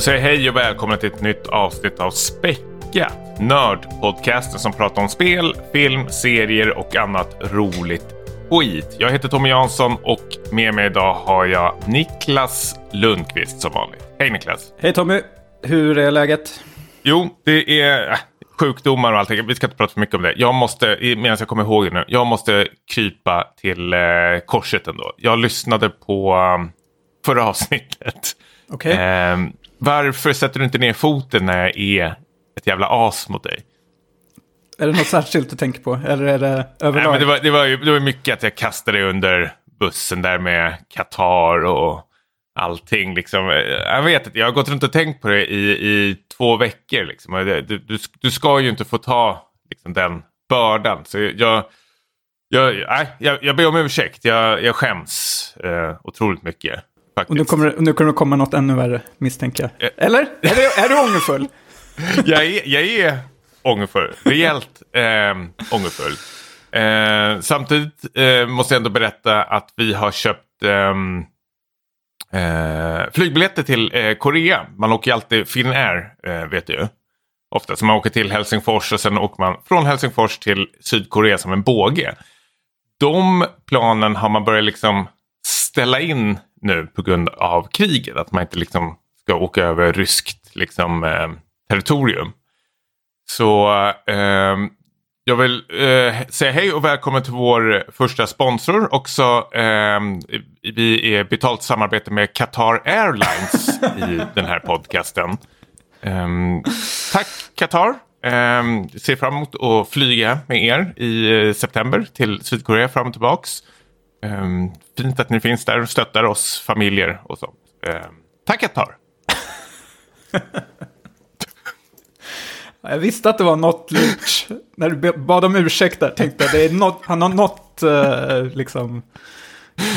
Då säger jag hej och välkomna till ett nytt avsnitt av Späckat. Nördpodcasten som pratar om spel, film, serier och annat roligt skit. Jag heter Tommy Jansson och med mig idag har jag Niklas Lundqvist som vanligt. Hej Niklas! Hej Tommy! Hur är läget? Jo, det är äh, sjukdomar och allting. Vi ska inte prata för mycket om det. Jag måste, medan jag kommer ihåg det nu, jag måste krypa till eh, korset ändå. Jag lyssnade på um, förra avsnittet. Okej. Eh, varför sätter du inte ner foten när jag är ett jävla as mot dig? Är det något särskilt du tänker på? Eller är det Nej, överlag? men det, var, det, var ju, det var mycket att jag kastade dig under bussen där med Qatar och allting. Liksom. Jag vet inte, jag har gått runt och tänkt på det i, i två veckor. Liksom. Du, du, du ska ju inte få ta liksom, den bördan. Så jag, jag, nej, jag, jag ber om ursäkt. Jag, jag skäms eh, otroligt mycket. Faktiskt. Och nu kommer, nu kommer det komma något ännu värre, misstänker jag. Eh. Eller? Är du, är du ångerfull? jag, är, jag är ångerfull. Rejält eh, ångerfull. Eh, samtidigt eh, måste jag ändå berätta att vi har köpt ehm, eh, flygbiljetter till eh, Korea. Man åker ju alltid Finnair, eh, vet du ju. Ofta. Så man åker till Helsingfors och sen åker man från Helsingfors till Sydkorea som en båge. De planen har man börjat liksom ställa in nu på grund av kriget. Att man inte liksom ska åka över ryskt liksom, eh, territorium. Så eh, jag vill eh, säga hej och välkommen till vår första sponsor. Också, eh, vi är betalt samarbete med Qatar Airlines i den här podcasten. Eh, tack Qatar. Eh, ser fram emot att flyga med er i eh, september till Sydkorea fram och tillbaks. Eh, fint att ni finns där och stöttar oss familjer och sånt. Eh, tack Qatar. Jag visste att det var något lurt. När du bad om ursäkt där tänkte jag det är något, han har något eh, liksom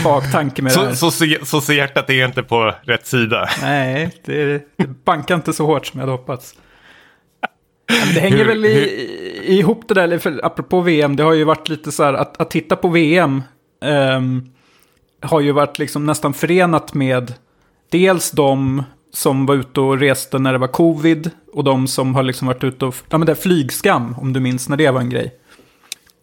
baktanke med det här. Så, så, ser, så ser hjärtat är inte på rätt sida. Nej, det, det bankar inte så hårt som jag hade hoppats. Men Det hänger Hur- väl i, ihop det där, för, apropå VM, det har ju varit lite så här att, att titta på VM ehm, har ju varit liksom nästan förenat med dels de som var ute och reste när det var covid och de som har liksom varit ute och, ja men det är flygskam om du minns när det var en grej.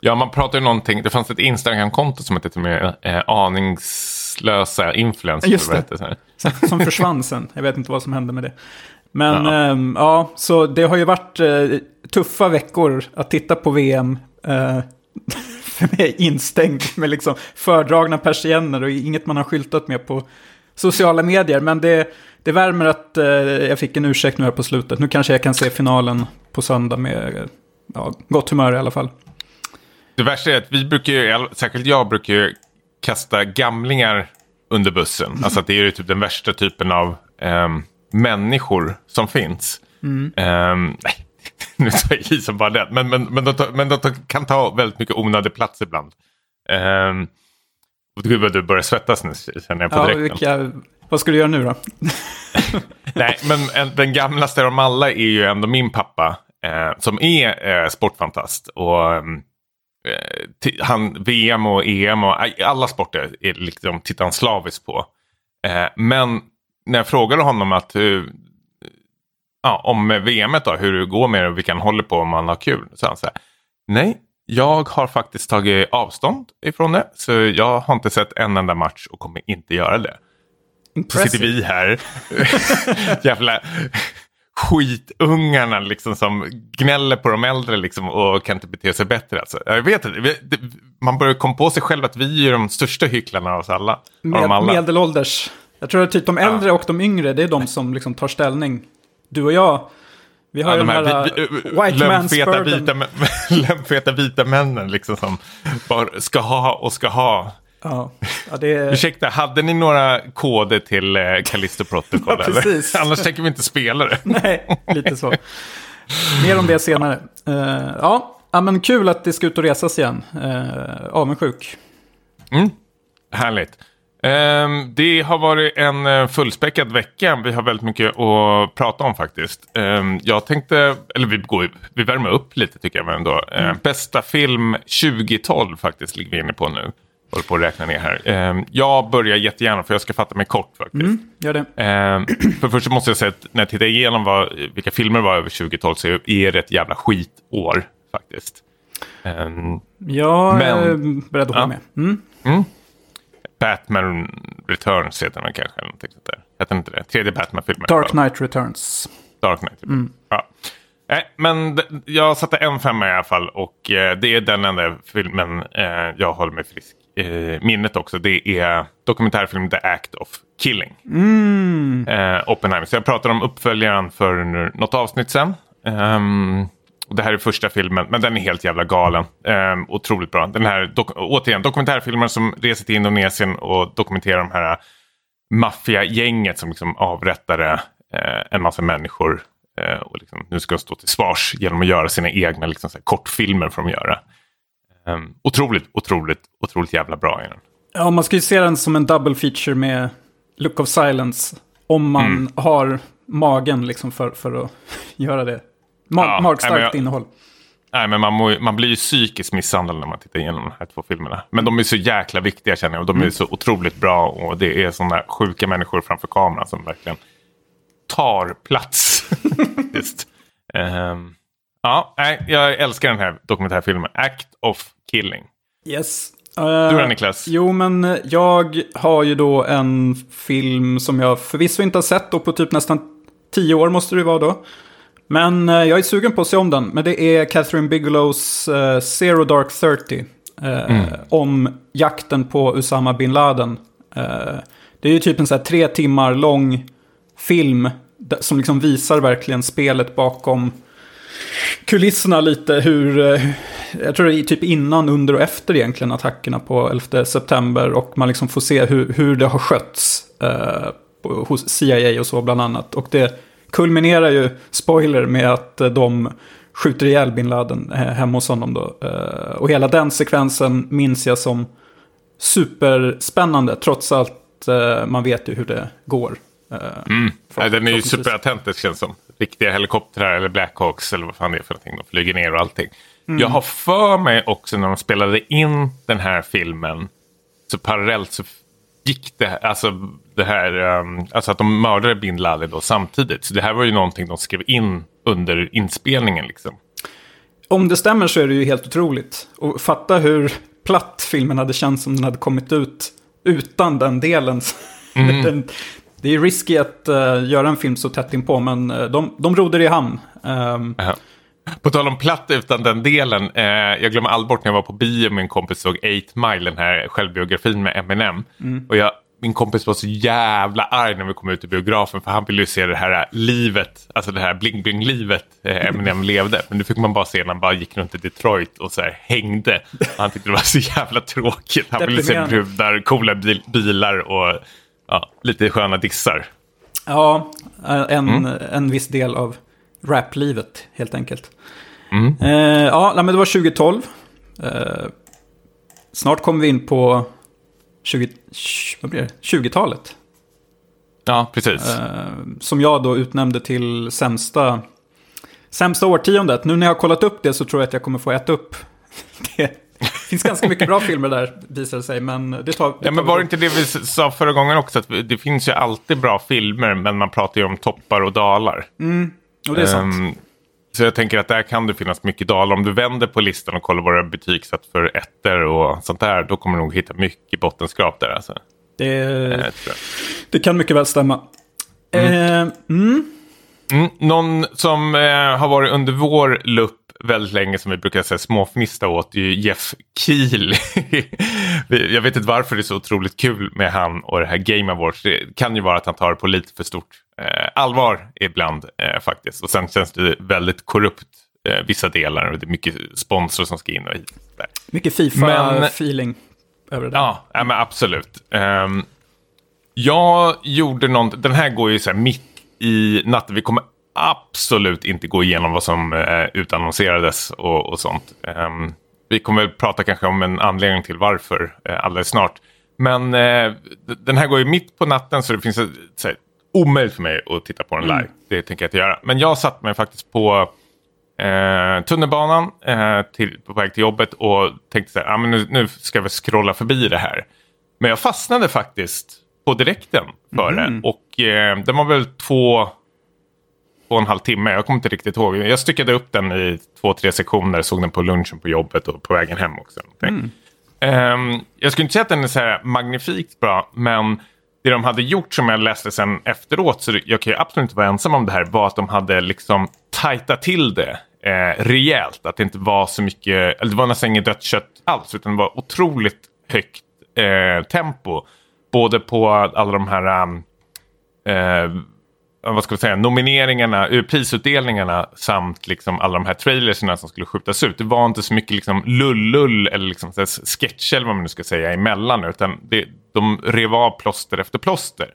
Ja, man pratar ju någonting. Det fanns ett Instagram-konto som hette till med eh, aningslösa influencers. Just det. Som, försvann sen. Jag vet inte vad som hände med det. Men Ja. ja, ja så det har ju varit eh, tuffa veckor att titta på VM. Eh, för mig instängd med liksom fördragna persienner och inget man har skyltat med på sociala medier. Men det, det värmer att eh, jag fick en ursäkt nu här på slutet. Nu kanske jag kan se finalen på söndag med eh, ja, gott humör i alla fall. Det värsta är att vi brukar ju, särskilt jag brukar ju kasta gamlingar under bussen. Alltså att det är ju typ den värsta typen av ehm, människor som finns. Ehm, nej, nu tar jag i som bara det. Men, men, men, de, tar, men de tar, kan ta väldigt mycket onödig plats ibland. Um, och gud vad du börjar svettas nu känner jag på Ja, direkten. vilka, vad ska du göra nu då? Nej, men en, den gamlaste av dem alla är ju ändå min pappa. Eh, som är eh, sportfantast. Och ehm, eh, han, VM och EM och alla sporter är liksom, tittar han slaviskt på. Eh, men när jag frågade honom att eh, ja, om VM då, hur det går med det och vilka han håller på om man har kul. Så han här, nej, jag har faktiskt tagit avstånd ifrån det. Så jag har inte sett en enda match och kommer inte göra det. Så sitter vi här, jävla skitungarna liksom som gnäller på de äldre liksom och kan inte bete sig bättre. Alltså. Jag vet inte, man börjar komma på sig själv att vi är de största hycklarna av oss alla. Med, alla. medelålders. Jag tror att typ de äldre och de yngre, det är de som liksom tar ställning. Du och jag, vi har Ja, ju de här här vi, uh, vi, white man's vita, lömfeta vita männen liksom som bara ska ha och ska ha. Ja, ja, det. Ursäkta, hade ni några koder till eh, Callisto Protocol? Ja, eller? Annars tänker vi inte spela det. Nej, lite så. Mer om det senare. Eh, ja, ja, men kul att det ska ut och resas igen. Uh, avundsjuk. Härligt. Ehm, det har varit en eh, fullspäckad vecka. Vi har väldigt mycket att prata om faktiskt. Ehm, jag tänkte, eller vi, går, vi värmer upp lite tycker jag ändå. Ehm, bästa film 2012 faktiskt ligger vi inne på nu. håller på att räkna ner här. Jag börjar jättegärna för jag ska fatta mig kort faktiskt. Mm, gör det. För först måste jag säga att när jag tittar igenom vad, vilka filmer var över 2012 så är det ett jävla skitår faktiskt. Jag Men- är beredd att hålla Ja. med. Mm. Mm. Batman Returns heter den kanske. eller någonting sånt där. Heter inte det? Tredje Batman-filmen. Dark Knight Returns. Dark Knight. Ja. Nej, men jag satte en femma i alla fall och eh, det är den enda filmen eh, jag håller mig frisk eh, minnet också. Det är dokumentärfilmen The Act of Killing. Mm. Eh, Oppenheimer. Så jag pratade om uppföljaren för något avsnitt sen. Ehm, och det här är första filmen, men den är helt jävla galen. Ehm, otroligt bra. Den här, dok- återigen, dokumentärfilmer som reser till Indonesien och dokumenterar de här maffiagänget som liksom avrättade eh, en massa människor. Eh, och liksom, nu ska de stå till svars genom att göra sina egna liksom, här, kortfilmer för de göra. Um, otroligt, otroligt, otroligt jävla bra den. Ja, man ska ju se den som en double feature med Look of Silence. Om man Mm. har magen liksom för, för att göra det. Ma- Ja, magstarkt jag- innehåll. Nej, men man, må, man blir ju psykiskt misshandlad när man tittar igenom de här två filmerna. Men de är så jäkla viktiga känner jag. Och de är så otroligt bra. Och det är sådana sjuka människor framför kameran som verkligen tar plats. Faktiskt. Ehm, ja, jag älskar den här dokumentärfilmen. Act of Killing. Yes. Du då Niklas? Jo, men jag har ju då en film som jag förvisso inte har sett och på typ nästan tio år måste det vara då. Men eh, jag är sugen på att se om den. Men det är Catherine Bigelows eh, Zero Dark Thirty. eh, Om jakten på Usama bin Laden. Det är ju typ en så här tre timmar lång film. Som liksom visar verkligen spelet bakom kulisserna lite hur, jag tror det är typ innan, under och efter egentligen attackerna på 11 september och man liksom får se hur, hur det har skötts eh, hos CIA och så bland annat. Och det kulminerar ju, spoiler, med att eh, de skjuter ihjäl bin Laden eh, hemma hos honom då. Eh, och hela den sekvensen minns jag som superspännande, trots allt eh, man vet ju hur det går. Mm. Nej, den är ju förhoppningsvis. superautentisk känns som. Riktiga helikoptrar eller Blackhawks eller vad fan det är för någonting. De flyger ner och allting. Jag har för mig också när de spelade in den här filmen. Så parallellt så gick det, alltså det här, um, alltså att de mördade bin Laden då samtidigt. Så det här var ju någonting de skrev in under inspelningen liksom. Om det stämmer så är det ju helt otroligt. Och fatta hur platt filmen hade känts om den hade kommit ut utan den delen. den, det är risky att eh, göra en film så tätt inpå, men eh, de, de rodde det i hamn. Ehm, Ja. På tal om platt utan den delen. Eh, jag glömmer aldrig bort när jag var på bio med en kompis såg 8 Mile, den här självbiografin med Eminem. Och jag, min kompis var så jävla arg när vi kom ut i biografen för han ville ju se det här livet, alltså det här bling-bling-livet eh, Eminem levde. Men nu fick man bara se när han bara gick runt i Detroit och så här hängde. Han tyckte det var så jävla tråkigt. Han ville se brudar, coola bil, bilar och ja, lite sköna dissar. ja, en, en viss del av raplivet helt enkelt. Mm. Eh, ja, men det var 2012. Eh, snart kommer vi in på 20, vad blir det? 20-talet. Ja, precis. Eh, som jag då utnämnde till sämsta, sämsta årtiondet. Nu när jag har kollat upp det så tror jag att jag kommer få äta upp. Det finns ganska mycket bra filmer där visar det sig, men det tar... Det Ja, men var det inte det vi sa förra gången också? Att det finns ju alltid bra filmer, men man pratar ju om toppar och dalar. Och det är sant. Ehm, så jag tänker att där kan det finnas mycket dalar. Om du vänder på listan och kollar våra betygsatt för ettor och sånt där, då kommer du nog hitta mycket bottenskrap där. Alltså. Det, Eh, det kan mycket väl stämma. Eh, mm. Mm, någon som eh, har varit under vår lupp väldigt länge som vi brukar säga småfnista åt är ju Jeff Keel. Vi- Jag vet inte varför det är så otroligt kul med han och det här Game Awards. Det kan ju vara att han tar det på lite för stort allvar ibland eh, faktiskt. Och sen känns det väldigt korrupt eh, vissa delar och det är mycket sponsor som ska in och hit. Där. Mycket Fifa-feeling över det där. Ja, ja men absolut. Ehm, jag gjorde något, den här går ju så här mitt i natten. Vi kommer absolut inte gå igenom vad som eh, utannonserades och, och sånt. Ehm, vi kommer väl prata kanske om en anledning till varför eh, alldeles snart. Men eh, d- den här går ju mitt på natten så det finns ett, så här, omöjligt för mig att titta på den live. Det tänker jag inte göra. Men jag satt mig faktiskt på eh, tunnelbanan eh, till, på väg till jobbet och tänkte så här, ah, men nu, nu ska vi scrolla förbi det här. Men jag fastnade faktiskt på direkten för det. Och eh, den var väl två, två och en halv timme. Jag kommer inte riktigt ihåg. Jag styckade upp den i två, tre sektioner. Såg den på lunchen på jobbet och på vägen hem också. Ehm, jag skulle inte säga att den är så här magnifikt bra. Men det de hade gjort som jag läste sen efteråt. Så jag kan ju absolut inte vara ensam om det här. Var att de hade liksom tajtat till det eh, rejält. Att det inte var så mycket. Eller det var nästan inget dött kött alls. Utan det var otroligt högt eh, tempo. Både på alla de här um, eh, vad ska vi säga, nomineringarna, eh, prisutdelningarna samt liksom alla de här trailerserna som skulle skjutas ut. Det var inte så mycket liksom lull-lull eller liksom sketcher eller vad man nu ska säga emellan. Utan det, de rev av plåster efter plåster.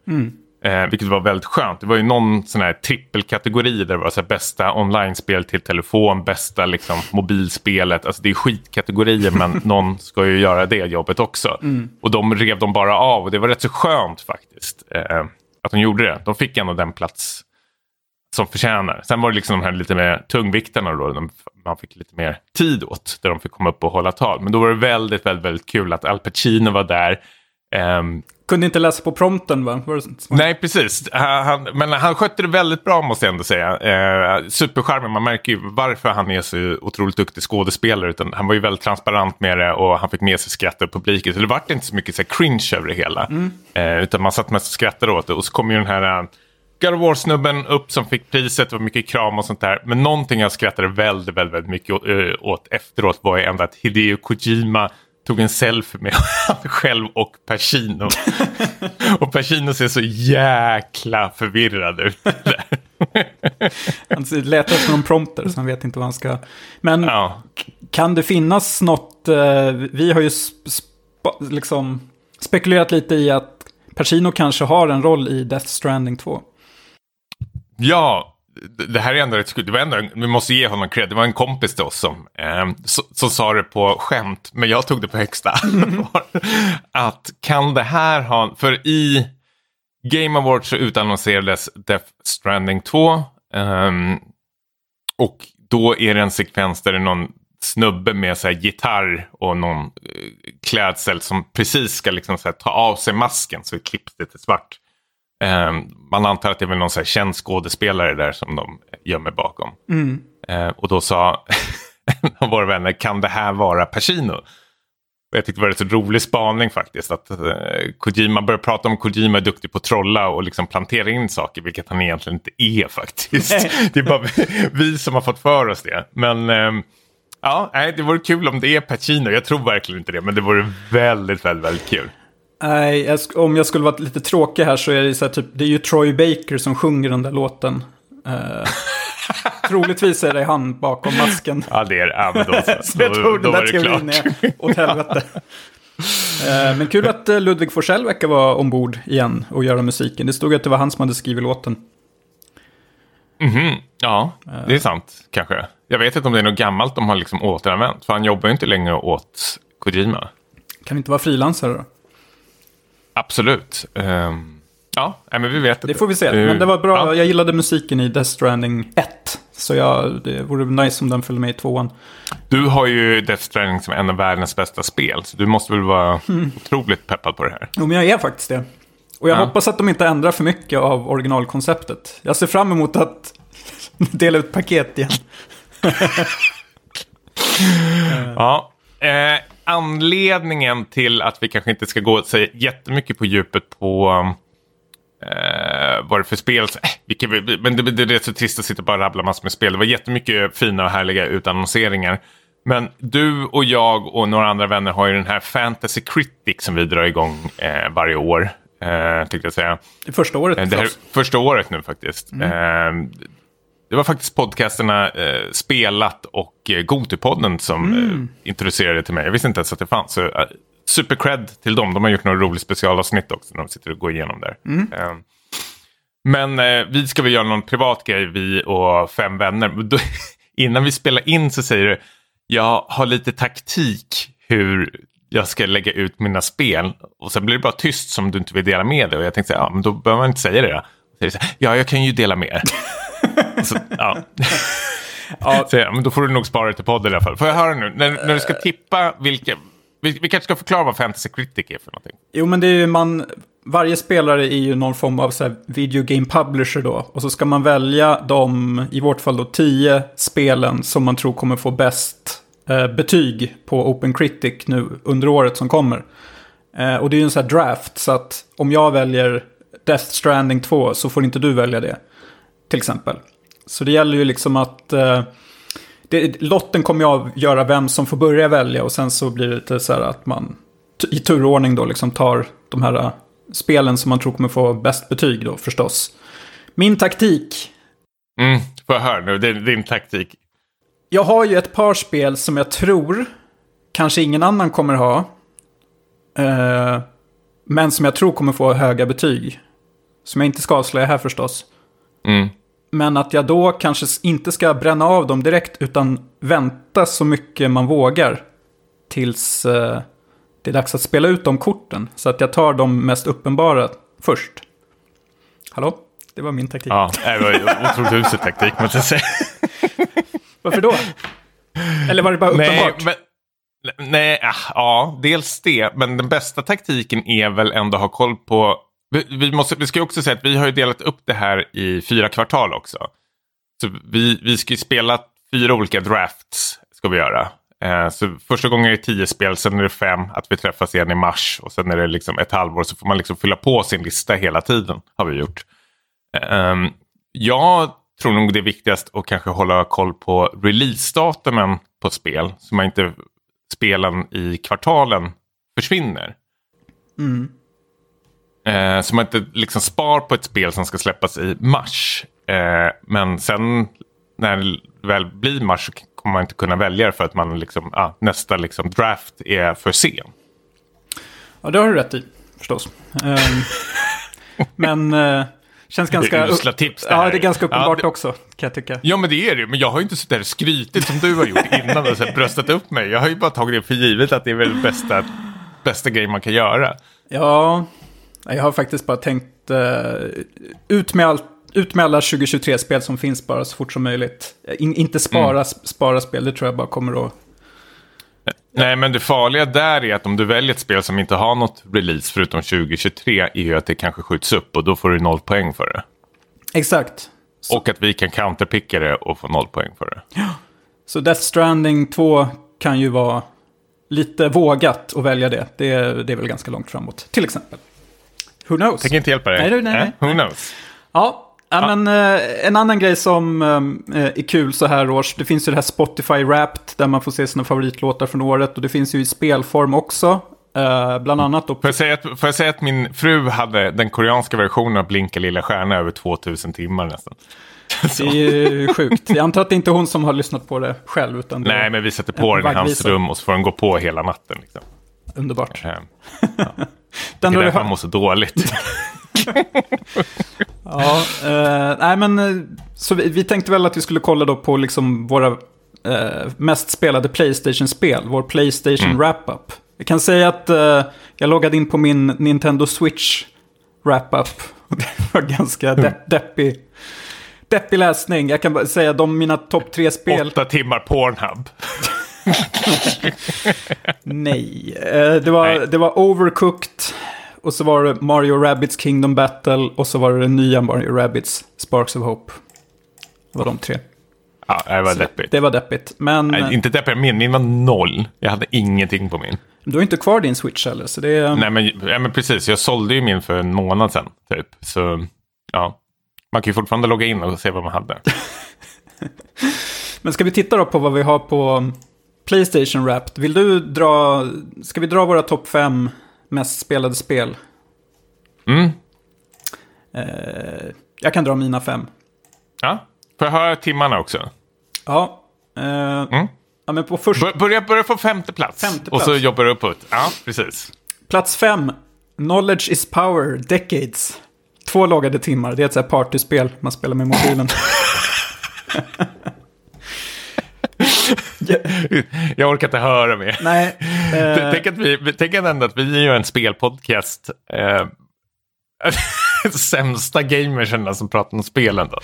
Eh, vilket var väldigt skönt. Det var ju någon sån här trippelkategori där det var så här, bästa online-spel till telefon, bästa liksom, mobilspelet. Alltså det är skitkategorier men någon ska ju göra det jobbet också. Och de rev de bara av och det var rätt så skönt faktiskt. Eh, att de gjorde det. De fick ändå den plats som förtjänar. Sen var det liksom de här lite mer tungviktarna då. De, man fick lite mer tid åt. Där de fick komma upp och hålla tal. Men då var det väldigt, väldigt, väldigt kul att Al Pacino var där. Ehm, Kunde inte läsa på prompten va? Nej, precis. Han, han, men han skötte det väldigt bra måste jag ändå säga. Eh, supercharmig. Man märker ju varför han är så otroligt duktig skådespelare. Utan han var ju väldigt transparent med det och han fick med sig skratt av publiken. Så det var inte så mycket så här, cringe över det hela. Eh, utan man satt mest och skrattade åt det. Och så kom ju den här uh, God of War-snubben upp som fick priset. Det var mycket kram och sånt där. Men någonting jag skrattade väldigt, väldigt, väldigt mycket åt, eh, åt efteråt var ju ändå att Hideo Kojima tog en selfie med han själv och Pacino. och Pacino ser så jäkla förvirrad ut. Han letar efter någon prompter så han vet inte vad han ska... Men ja. kan det finnas något... eh, vi har ju liksom spekulerat lite i att Pacino kanske har en roll i Death Stranding 2. ja, det- här är ändå rätt skumt. Det var ändå, vi måste ge honom cred. Det var en kompis till oss som, eh, som, som sa det på skämt, men jag tog det på högsta. Att kan det här ha... För i Game Awards så utannonserades Death Stranding 2. ehm, och då är det en sekvens där det är någon snubbe med så här, gitarr och någon eh, klädsel som precis ska liksom, så här, ta av sig masken så klipps det till svart. Ehm, man antar att det är väl någon så här, känd skådespelare där som de gömmer bakom. Eh, och då sa en av våra vänner, kan det här vara Pacino? Jag tyckte det var en så rolig spaning faktiskt. Att eh, Kojima börjar prata om Kojima är duktig på att trolla och liksom plantera in saker, vilket han egentligen inte är faktiskt. det är bara vi, som har fått för oss det. Men ehm, ja, det vore kul om det är Pacino. Jag tror verkligen inte det, men det vore väldigt, väldigt, väldigt kul. Nej, jag om jag skulle vara lite tråkig här så är det så här typ, det är ju Troy Baker som sjunger den där låten. Eh, troligtvis är det han bakom masken. Ja, det är det. Ja, men då, så. Jag då, tror då den var där det teorin är åt helvete. Eh, Men kul att eh, Ludvig Forsell verkar vara ombord igen och göra musiken. Det stod att det var han som hade skrivit låten. Mhm, Ja, det är sant kanske. Jag vet inte om det är något gammalt de har liksom återanvänt. För han jobbar ju inte längre åt Kojima. Kan inte vara frilansare då? Absolut. Ehm, ja, men vi vet Det inte. får vi se. Men det var bra. Ja, Jag gillade musiken i Death Stranding 1. Så jag, det vore nice om den följde med i tvåan. du har ju Death Stranding som en av världens bästa spel. Så du måste väl vara Mm. otroligt peppad på det här. Jo, men jag är faktiskt det. Och jag Ja. hoppas att de inte ändrar för mycket av originalkonceptet. Jag ser fram emot att dela ut paket igen. Ja. Eh, anledningen till att vi kanske inte ska gå och säga jättemycket på djupet på eh, vad det är för spel. Eh, vilka, men det, det är rätt så trist att sitta och bara rabbla massor med spel. Det var jättemycket fina och härliga utannonseringar. Men du och jag och några andra vänner har ju den här Fantasy Critic som vi drar igång eh, varje år. Eh, jag säga. Det är första året Eh, Det här är första året nu faktiskt. Eh, det var faktiskt podcasterna eh, Spelat och eh, Gotipodden som eh, introducerade det till mig. Jag visste inte ens att det fanns. Så, eh, super cred till dem. De har gjort några roliga specialavsnitt också när de sitter och går igenom där. Eh, men eh, vi ska väl göra någon privat grej, vi och fem vänner. Men Då, innan vi spelar in så säger du, jag har lite taktik hur jag ska lägga ut mina spel. Och sen blir det bara tyst som du inte vill dela med dig. Och jag tänkte, ja men då behöver man inte säga det då. Ja, jag kan ju dela med er. så, ja. Ja. Så, men då får du nog spara det till podden i alla fall. Får jag höra nu, när, när du ska tippa vilka... Vi, vi kanske ska förklara vad Fantasy Critic är för någonting. Jo, men det är ju man... Varje spelare är ju någon form av så här, video game publisher då. Och så ska man välja de, i vårt fall då, tio spelen som man tror kommer få bäst eh, betyg på Open Critic nu under året som kommer. Eh, och det är ju en sån här draft, så att om jag väljer Death Stranding 2 så får inte du välja det. Till exempel. Så det gäller ju liksom att... Eh, det, lotten kommer ju avgöra vem som får börja välja och sen så blir det lite så här att man i turordning då liksom tar de här eh, spelen som man tror kommer få bäst betyg då förstås. Min taktik. Mm, får jag höra nu, är din taktik. Jag har ju ett par spel som jag tror kanske ingen annan kommer ha. Eh, men som jag tror kommer få höga betyg. Som jag inte ska avslöja här förstås. Mm. Men att jag då kanske inte ska bränna av dem direkt utan vänta så mycket man vågar. Tills eh, det är dags att spela ut de korten. Så att jag tar de mest uppenbara först. Hallå? Det var min taktik. Ja, det var otroligt usel taktik måste jag säga. Varför då? Eller var det bara uppenbart? Nej, men, nej ah, ja, dels det. Men den bästa taktiken är väl ändå att ha koll på... Vi, vi, måste, vi ska ju också säga att vi har ju delat upp det här i fyra kvartal också. Så vi, vi ska ju spela fyra olika drafts. Ska vi göra. Eh, så första gången är det tio spel, sen är det fem. Att vi träffas igen i mars. Och sen är det liksom ett halvår. Så får man liksom fylla på sin lista hela tiden. Har vi gjort. Eh, jag tror nog det är viktigast att kanske hålla koll på releasedatumen på spel. Så man inte spelen i kvartalen försvinner. Mm. Eh, så man inte liksom spar på ett spel som ska släppas i mars. Eh, men sen när det väl blir mars så kommer man inte kunna välja det för att man liksom, ah, nästa liksom draft är för sen. Ja, det har du rätt i, förstås. Ehm, men eh, känns ganska... Det usla tips det här. Ja, det är ganska uppenbart Ja, det- också, kan jag tycka. Ja men det är det, men jag har ju inte suttit där och skrytit som du har gjort innan och så här bröstat upp mig. Jag har ju bara tagit det för givet att det är väl bästa, bästa grejen man kan göra. Ja, jag har faktiskt bara tänkt eh, ut, med all, ut med alla 2023-spel som finns bara så fort som möjligt. In, inte spara, Mm. spara spel, det tror jag bara kommer att... Nej, men det farliga där är att om du väljer ett spel som inte har något release förutom 2023 är ju att det kanske skjuts upp och då får du noll poäng för det. Exakt. Och att vi kan counterpicka det och få noll poäng för det. Så Death Stranding 2 kan ju vara lite vågat att välja det. Det, det är väl ganska långt framåt, till exempel. Who knows? Tänker inte hjälpa dig. Nej, du, nej, nej. Who knows? Ja, ja, men eh, en annan grej som eh, är kul så här års, det finns ju det här Spotify Wrapped där man får se sina favoritlåtar från året och det finns ju i spelform också. Eh, bland annat då Får jag, säga att, får jag säga att min fru hade den koreanska versionen av Blinka lilla stjärna över 2000 timmar nästan. Det är ju sjukt. Jag antar att det inte är hon som har lyssnat på det själv, utan det Nej, men vi sätter på En den i hans rum och så får den gå på hela natten. Liksom. underbart. Eh, Den Det är därför hört. mår så dåligt. Ja, eh, nej men eh, så vi, vi tänkte väl att vi skulle kolla då på liksom våra eh, mest spelade Playstation-spel, vår Playstation Mm. Wrap-Up. Jag kan säga att eh, jag loggade in på min Nintendo Switch Wrap-Up. Och Det var ganska Mm. de- deppig, deppig läsning. Jag kan bara säga de mina topp tre spel. Åtta timmar Pornhub. Nej, eh, det var, Nej. det var Overcooked. Och så var det Mario Rabbids Kingdom Battle. Och så var det den nya Mario Rabbids Sparks of Hope. Det var de tre. Ja, det var deppigt. Det var deppigt. Men Nej, inte deppigt, min, min var noll. Jag hade ingenting på min. du har inte kvar din Switch heller. Så det är... Nej, men, ja, men precis. Jag sålde ju min för en månad sedan. Typ. Så ja, man kan ju fortfarande logga in och se vad man hade. Men ska vi titta då på vad vi har på Playstation Wrapped? Vill du dra... Ska vi dra våra topp fem mest spelade spel? Mm. Eh, jag kan dra mina fem. Ja. Får jag höra timmarna också? Ja. Eh, ja men på första... Bör- Börja, börja på femte plats. Femte Och så plats. jobbar du uppåt. Ja, precis. Plats fem. Knowledge is power. Decades. Två loggade timmar. Det är ett så här partyspel man spelar med mobilen. Ja, Jag orkar inte höra mer. nej. Eh, Tänk, att vi, tänk ändå att vi är ju en spelpodcast. Eh, sämsta gamerserna som pratar om spelen då.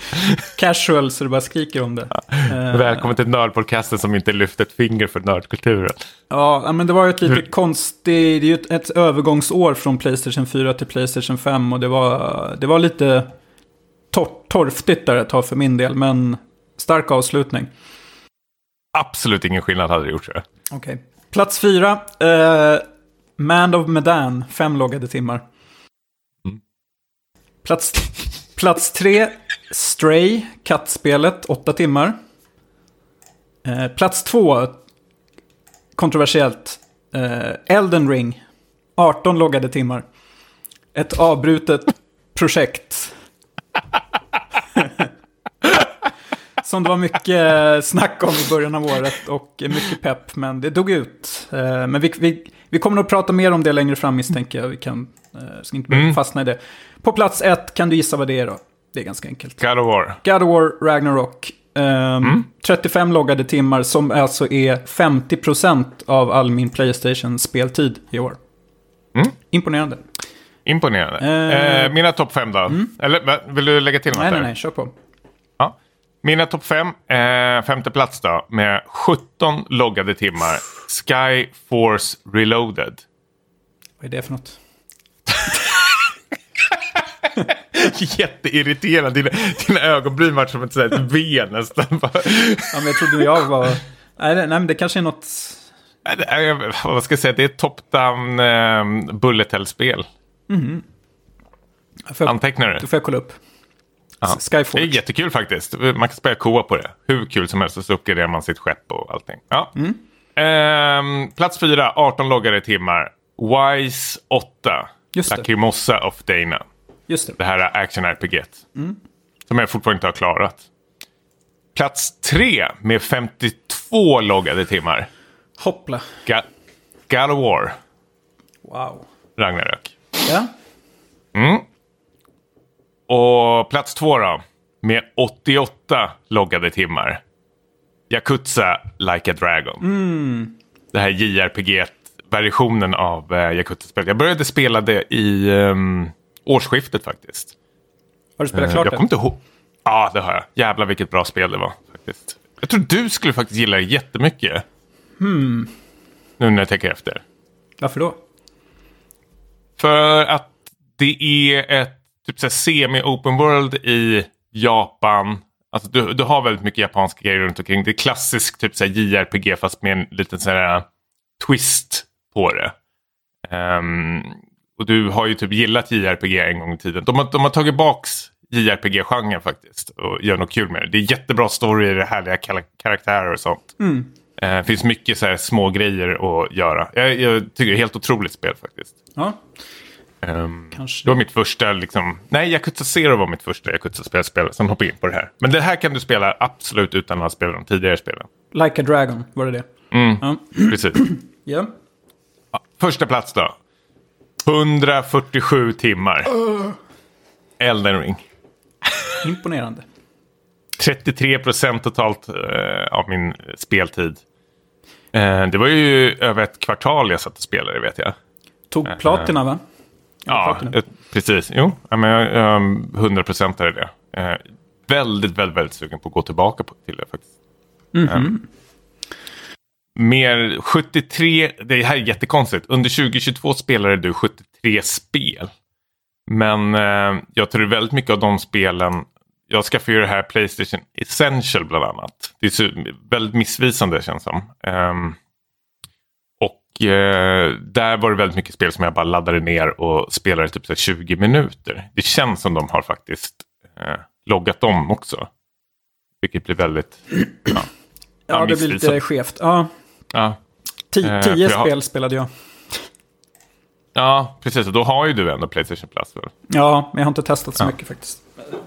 Casual så det bara skriker om det. Eh, Välkommen till Nördpodcasten som inte lyft ett finger för nördkulturen. Ja, ja, men det var ju ett lite konstigt, det är ju ett, ett övergångsår från Playstation 4 till Playstation 5 och det var, det var lite tor torftigt där ett tag för min del, men stark avslutning. Absolut ingen skillnad hade det gjort. Okej. Plats fyra, eh, Man of Medan, fem loggade timmar. Mm. Plats, plats tre, Stray, kattspelet, åtta timmar. Eh, plats två, kontroversiellt, eh, Elden Ring, 18 loggade timmar. Ett avbrutet projekt. Som det var mycket snack om i början av året och mycket pepp, men det dog ut. Eh, Men vi, vi, vi kommer nog prata mer om det längre fram misstänker jag. Vi kan, eh, ska inte Mm. fastna i det. På plats ett, kan du gissa vad det är då? Det är ganska enkelt. God of War. God of War Ragnarok. Ehm, 35 loggade timmar som alltså är 50% av all min Playstation-speltid i år. Mm. Imponerande. Imponerande. Eh. Eh, mina topp fem då? Eller va, vill du lägga till något Nej, där? nej, nej, kör på. Mina topp fem. Eh, femte plats då. Med 17 loggade timmar. Sky Force Reloaded. Vad är det för något? Jätteirriterande. Dina, dina ögonbryn vart som ett, sånt här V nästan. Ja, men jag trodde jag var... Nej, det- nej, men det kanske är något... Vad ska jag säga? Det är ett top-down eh, bullet hell-spel. Jag, Antecknar du? då får jag kolla upp. Ja. Det är jättekul faktiskt. Man kan spela koa på det. Hur kul som helst. Och så uppgraderar man sitt skepp och allting. Ja. Ehm, plats fyra, 18 loggade timmar. Wise 8. Just det. Lacrimosa of Dana. Just det. Det här är action-RPG. Som jag fortfarande inte har klarat. Plats tre med 52 loggade timmar. Hoppla. Ga- God of War. Wow. Ragnarök. Ja. Och plats två då. Med 88 loggade timmar. Yakuza Like a Dragon. Det här JRPG-versionen av uh, Yakuza-spelet. Jag började spela det i ehm, årsskiftet faktiskt. Har du spelat Eh, klart jag det? kommer inte ihåg. Ja, det har jag. Jävlar vilket bra spel det var. faktiskt. Jag tror du skulle faktiskt gilla det jättemycket. Hmm. Nu när jag tänker efter. Varför då? För att det är ett typ så semi-open world i Japan. Alltså du, du har väldigt mycket japanska grejer runt omkring. Det är klassisk typ så JRPG fast med en liten så här twist på det. Ehm, och du har ju typ gillat JRPG en gång i tiden. De har, de har tagit baks JRPG-genren faktiskt och gör något kul med det. Det är jättebra story, det är härliga karaktärer och sånt. Eh, Det finns mycket så här små grejer att göra. Jag, jag tycker det är helt otroligt spel faktiskt. Ja, Kanske. det var mitt första, liksom, nej Yakuza Zero var mitt första Yakuza-spelspel. Sen hoppade jag in på det här. Men det här kan du spela absolut utan att ha spelat de tidigare spelen. Like a Dragon, var det det? Mm. Ja. Precis. Ja. Första plats då. 147 timmar. Elden Ring. Imponerande. 33 procent totalt eh, av min speltid. Eh, det var ju över ett kvartal jag satt och spelade vet jag. Tog platina va? Ja, eh, precis. Jo, men jag, jag 100 procent är det. Eh, väldigt, väldigt, väldigt sugen på att gå tillbaka på, till det faktiskt. Eh, mer 73, det här är jättekonstigt. Under 2022 spelade du 73 spel. Men eh, jag tror väldigt mycket av de spelen, jag skaffade ju det här Playstation Essential bland annat. Det är så, väldigt missvisande känns som. Ehm, och eh, där var det väldigt mycket spel som jag bara laddade ner och spelade typ så här 20 minuter. Det känns som de har faktiskt eh, loggat om också. Vilket blir väldigt... Ja, Ja, det blir lite skevt. Ja, Ja, ti- Eh, tio för jag spel spelade jag. ja, precis. Och då har ju du ändå Playstation Plus. Väl? Ja, men jag har inte testat så Ja. mycket faktiskt.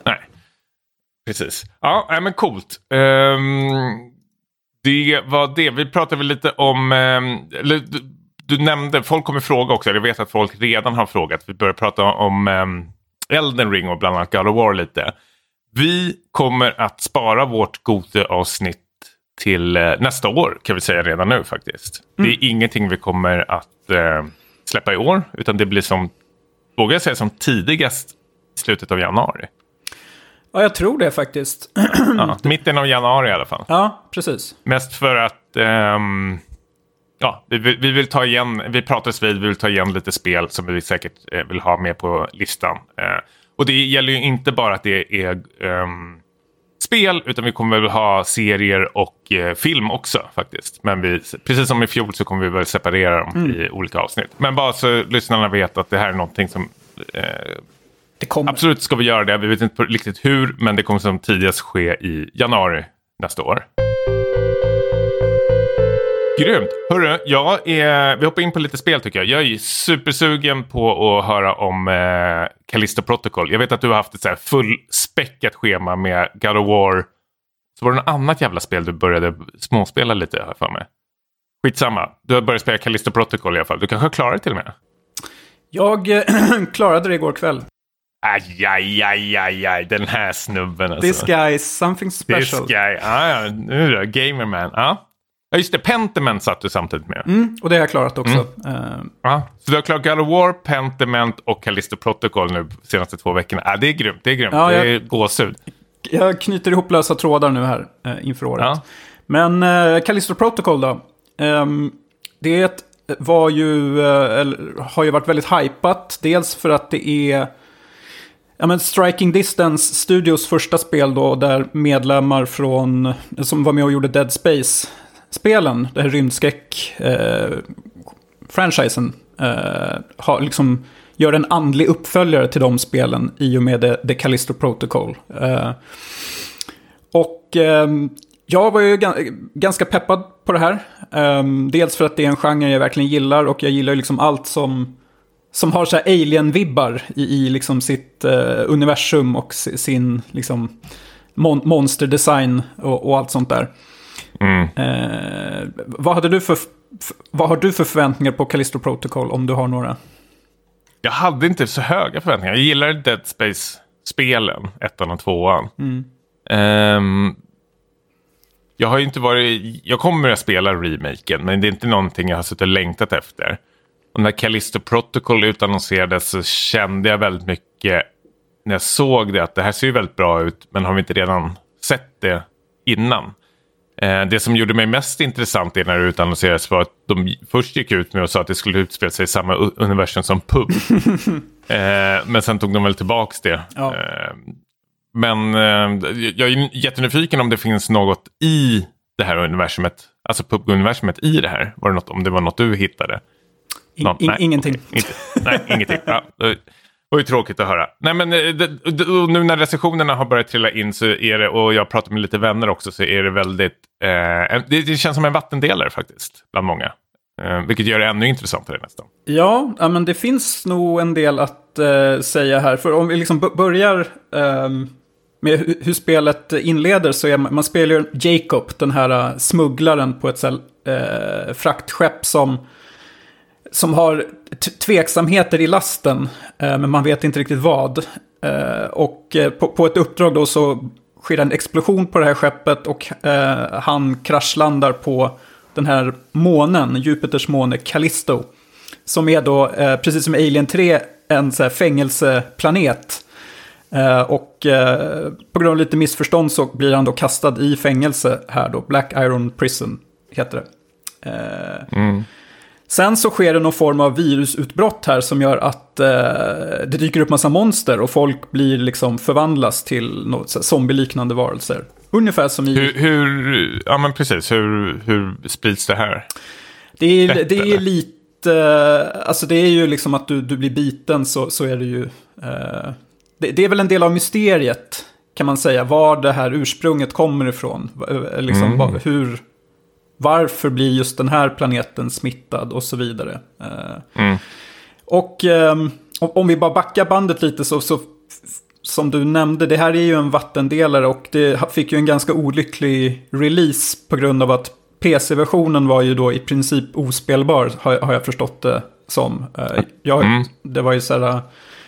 Nej, precis. Ja, men coolt. Ehm, det var det. Vi pratade väl lite om... ehm, eller, du, du nämnde, folk kommer fråga också. Jag vet att folk redan har frågat. Vi börjar prata om um, Elden Ring och bland annat God of War lite. Vi kommer att spara vårt Gote-avsnitt till eh, nästa år kan vi säga redan nu faktiskt. Det är ingenting vi kommer att eh, släppa i år utan det blir som, vågar jag säga som tidigast slutet av januari. Ja, jag tror det faktiskt. Ja, mitten av januari i alla fall. ja, precis. Mest för att ehm, ja, vi, vi vill ta igen, vi pratades vid, vi vill ta igen lite spel som vi säkert eh, vill ha med på listan. Eh, och det gäller ju inte bara att det är ehm, spel, utan vi kommer väl ha serier och eh, film också faktiskt. Men vi, precis som i fjol så kommer vi väl separera dem i olika avsnitt. Men bara så lyssnarna vet att det här är någonting som eh, Det kommer. Absolut ska vi göra det. Vi vet inte riktigt hur, men det kommer som tidigast ske i januari nästa år. Grymt! Hörru, jag är, vi hoppar in på lite spel tycker jag. Jag är supersugen på att höra om eh, Callisto Protocol. Jag vet att du har haft ett så här fullspäckat schema med God of War. Så var det något annat jävla spel du började småspela lite, jag för mig. Skitsamma. Du har börjat spela Callisto Protocol i alla fall. Du kanske har klarat det till och med? Jag eh, klarade det igår kväll. Aj, aj, aj, aj, aj. Den här snubben alltså. This guy is something This special. guy. Ah, ja, nu då. Gamerman. Ja. ja, just det. Pentiment satt du samtidigt med. Mm, och det har jag klarat också. Mm. Eh, Ja. Så du har klarat God of War, Pentiment och Callisto Protocol nu de senaste två veckorna. Ah, det är grymt. Det är grymt. Ja, det är gåshud. jag knyter ihop lösa trådar nu här eh, inför året. Ja. Men eh, Callisto Protocol då. Ehm, det var ju, eh, har ju varit väldigt hypat. Dels för att det är ja, men Striking Distance Studios första spel då. Där medlemmar från, som var med och gjorde Dead Space-spelen. Det här rymdskräck-franchisen, eh, eh, har liksom, gör en andlig uppföljare till de spelen i och med The, The Callisto Protocol. Eh, och eh, jag var ju ganska peppad på det här. Eh, dels för att det är en genre jag verkligen gillar och jag gillar ju liksom allt som, som har så här alien-vibbar i, i liksom sitt eh, universum och si- sin liksom mon monsterdesign och, och allt sånt där. Mm. Eh, vad, hade du för, vad har du för förväntningar på Callisto Protocol om du har några? Jag hade inte så höga förväntningar. Jag gillar Dead Space-spelen, ettan och tvåan. Ehm, jag har ju inte varit... Jag kommer att spela remaken, men det är inte någonting jag har suttit och längtat efter. Och när Callisto Protocol utannonserades så kände jag väldigt mycket när jag såg det att det här ser ju väldigt bra ut, men har vi inte redan sett det innan? Eh, det som gjorde mig mest intressant i när det utannonserades var att de först gick ut med och sa att det skulle utspela sig i samma universum som PUB. eh, men sen tog de väl tillbaks det. Ja. Eh, men eh, jag är jättenyfiken om det finns något i det här universumet, alltså PUB-universumet i det här. Var det något, om det var något du hittade? Någon- in, nej, ingenting. okej, inte, nej, ingenting. Ja, det var ju tråkigt att höra. Nej, men eh, det, det, nu när recensionerna har börjat trilla in så är det, och jag pratar med lite vänner också, så är det väldigt, eh, det, det känns som en vattendelare faktiskt, bland många. Eh, vilket gör det ännu intressantare nästan. Ja, ja, men det finns nog en del att eh, säga här. För om vi liksom börjar ehm, med hu- hur spelet inleder så är man, man spelar Jacob, den här eh, smugglaren på ett så här, eh, fraktskepp som, som har tveksamheter i lasten, eh, men man vet inte riktigt vad. Eh, och eh, på, på ett uppdrag då så sker en explosion på det här skeppet och eh, han kraschlandar på den här månen, Jupiters måne Callisto. Som är då, eh, precis som Alien 3, en så här fängelseplanet. Eh, och eh, på grund av lite missförstånd så blir han då kastad i fängelse här då. Black Iron Prison heter det. Eh, mm. Sen så sker det någon form av virusutbrott här som gör att eh, det dyker upp massa monster och folk blir liksom förvandlas till något zombie-liknande varelser. Ungefär som i... Hur, hur ja men precis, hur, hur sprids det här? Det är, Rätt, det är eller? lite, alltså det är ju liksom att du, du blir biten så, så är det ju. Eh, det, det är väl en del av mysteriet kan man säga, var det här ursprunget kommer ifrån. Va- Liksom, Mm. hur, varför blir just den här planeten smittad och så vidare. Eh, Mm. och ehm, om, vi bara backar bandet lite så, så som du nämnde, det här är ju en vattendelare och det fick ju en ganska olycklig release på grund av att PC-versionen var ju då i princip ospelbar, har, har jag förstått det som. Eh, Jag, Mm. Det var ju så här,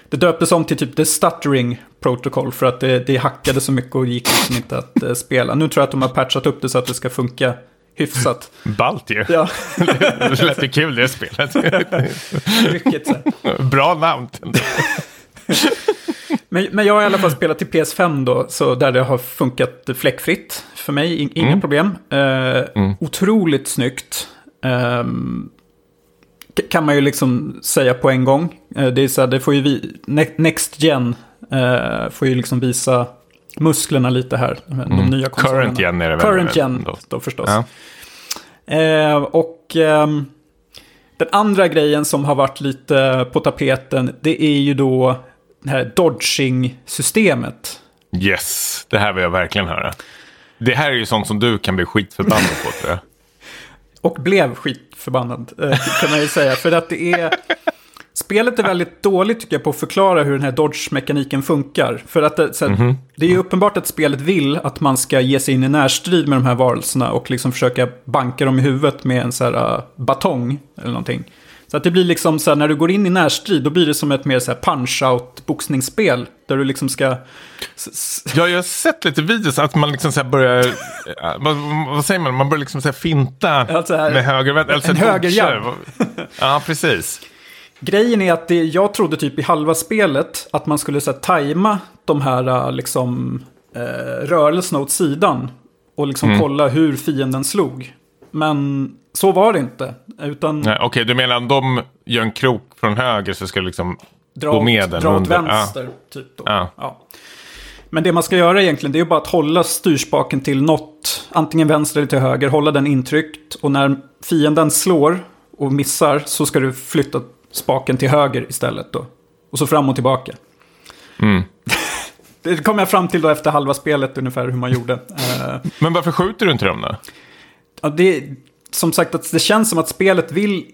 det döptes om till typ The Stuttering Protocol för att det, det hackade så mycket och gick liksom inte att eh, spela. Nu tror jag att de har patchat upp det så att det ska funka hyfsat. Ballt ju. Ja, det lät ju kul det spelet. mycket. Bra namn. Men, men jag har i alla fall spelat till PS5 då, så där det har funkat fläckfritt för mig, in, inga Mm. problem. Eh, Mm. Otroligt snyggt. K- kan man ju liksom säga på en gång. Eh, det är så här, det får ju vi, ne- Next Gen eh, får ju liksom visa musklerna lite här. De Mm. nya. Current gen är det väl? Current Gen Då. då förstås. Ja. Eh, och ehm, den andra grejen som har varit lite på tapeten, det är ju då det här dodging-systemet. Yes, det här vill jag verkligen höra. Det här är ju sånt som du kan bli skitförbannad på tror jag. Och blev skitförbannad, eh, kan man ju säga. För att det är... Spelet är väldigt dåligt tycker jag på att förklara hur den här dodge-mekaniken funkar. För att det, så här, det är ju uppenbart att spelet vill att man ska ge sig in i närstrid med de här varelserna och liksom försöka banka dem i huvudet med en så här uh, batong eller någonting. Så att det blir liksom så här, när du går in i närstrid, då blir det som ett mer så punch-out boxningsspel. Där du liksom ska... Ja, jag har sett lite videos att man liksom så börjar, äh, vad, vad säger man, man börjar liksom så finta Ja, så här, med höger vänster. eller så en högerjabb. Ja, precis. Grejen är att det, jag trodde typ i halva spelet att man skulle så här, tajma de här äh, liksom, eh, rörelserna åt sidan. Och liksom Mm. kolla hur fienden slog. Men så var det inte. Utan Okej, du menar om de gör en krok från höger så ska det liksom dra gå åt, med den dra åt under. vänster. Typ då. Ja. Men det man ska göra egentligen det är bara att hålla styrspaken till något. Antingen vänster eller till höger. Hålla den intryckt. Och när fienden slår och missar så ska du flytta spaken till höger istället då. Och så fram och tillbaka. Mm. Det kom jag fram till då efter halva spelet ungefär hur man gjorde. Eh, Men varför skjuter du inte dem då? ja, det, som sagt, att det känns som att spelet vill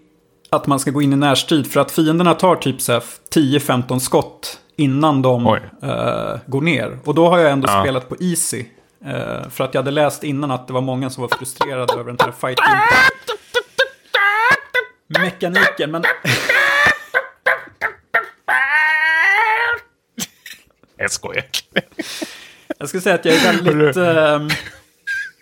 att man ska gå in i närstrid. För att fienderna tar typ så här 10-15 skott innan de eh, går ner. Och då har jag ändå Ja. spelat på easy. Eh, för att jag hade läst innan att det var många som var frustrerade över den här fighting mekaniken. Men Jag skojar. jag ska säga att jag är väldigt... ehm,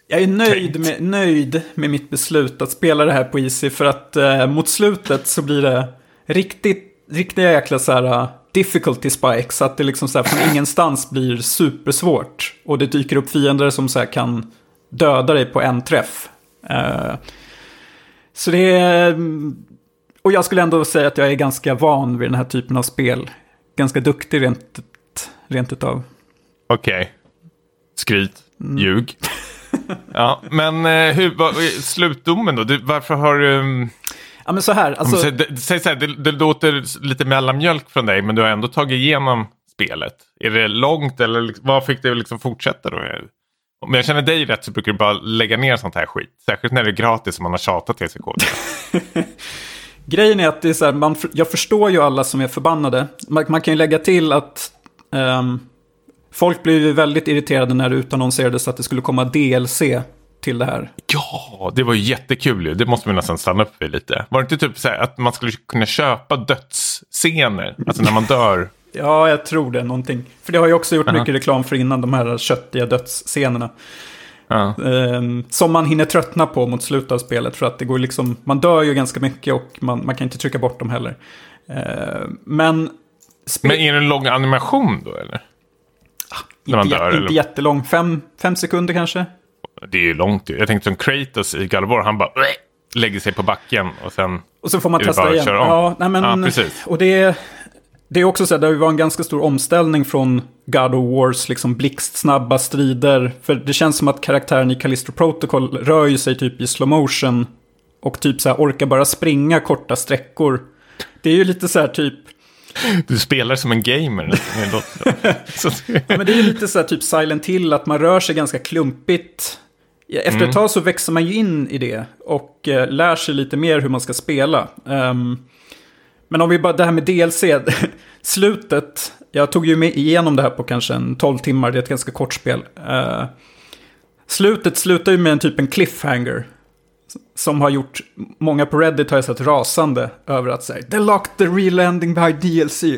jag är nöjd med, nöjd med mitt beslut att spela det här på Easy. För att eh, mot slutet så blir det riktigt, riktiga jäkla så här uh, difficulty spikes. Så att det liksom så här från ingenstans blir supersvårt. Och det dyker upp fiender som så här kan döda dig på en träff. Eh, så det är... Och jag skulle ändå säga att jag är ganska van vid den här typen av spel. Ganska duktig rent, rent utav. Okej. Skryt. Mm. Ljug. ja, men eh, hur, vad, slutdomen då? Du, varför har du... mm, Ja men så här, alltså... Säg, det- säg så här, det, det låter lite mellanmjölk från dig, men du har ändå tagit igenom spelet. Är det långt eller liksom- vad fick dig att liksom fortsätta då? Om jag känner dig rätt så brukar du bara lägga ner sånt här skit. Särskilt när det är gratis och man har tjatat till sig. Grejen är att det är så här, man, jag förstår ju alla som är förbannade. Man, man kan ju lägga till att ehm, folk blev ju väldigt irriterade när det utannonserades att det skulle komma DLC till det här. ja, det var ju jättekul ju. Det måste vi nästan stanna upp vid lite. Var det inte typ så här att man skulle kunna köpa dödsscener? Alltså när man dör. Ja, jag tror det. Någonting. För det har jag också gjort Aha. mycket reklam för innan, de här köttiga dödsscenerna. Ehm, som man hinner tröttna på mot slutet av spelet. För att det går liksom, man dör ju ganska mycket och man, man kan inte trycka bort dem heller. Ehm, men... Men är det en lång animation då eller? när man inte, dör, eller? inte jättelång, fem, fem sekunder kanske. Det är ju långt ju. Jag tänkte som Kratos i War, han bara lägger sig på backen och sen... Och så får man testa igen. Ja, nej men, Ja, precis. Och det, är- det är också så att det var en ganska stor omställning från God of Wars liksom blixtsnabba strider. För det känns som att karaktären i Callisto Protocol rör ju sig typ i slow motion. Och typ så här orkar bara springa korta sträckor. Det är ju lite så här typ... Du spelar som en gamer. men det är lite så här typ Silent Hill, att man rör sig ganska klumpigt. Efter Mm. ett tag så växer man ju in i det och eh, lär sig lite mer hur man ska spela. Ehm, men om vi bara, det här med DLC, slutet, jag tog ju med igenom det här på kanske en 12 timmar, det är ett ganska kort spel. Eh, slutet slutar ju med en typ en cliffhanger. Som har gjort, många på Reddit har jag sett rasande över att säga The locked the real ending by DLC.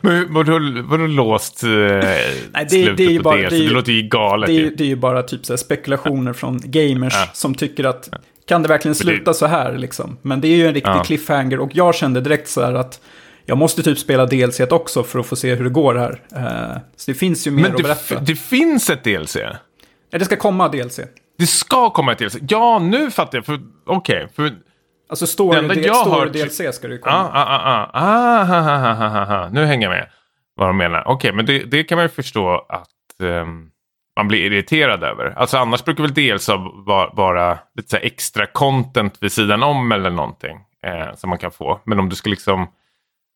Men vadå, vadå låst eh, det- slutet det är ju på bara- det? det är Så ju- det låter ju galet Det är, ju. det är ju bara typ så spekulationer från gamers Ja. som tycker att kan det verkligen sluta så här liksom? Men det är ju en riktig Ja. cliffhanger och jag kände direkt så här att jag måste typ spela DLC också för att få se hur det går här. Eh, så det finns ju mer Men att det, berätta. f- det finns ett DLC. Ja, det ska komma DLC. Det ska komma DLC. Ja, nu fattar jag. För- Okej, för... Alltså story, del, jag story har- DLC ska det komma. Ah, ah, ah, ah, ah. Nu hänger jag med vad de menar. Okej, men det, det kan man ju förstå att ehm, man blir irriterad över. Alltså annars brukar väl dels vara, vara lite så extra content vid sidan om eller någonting eh, som man kan få. Men om du ska liksom,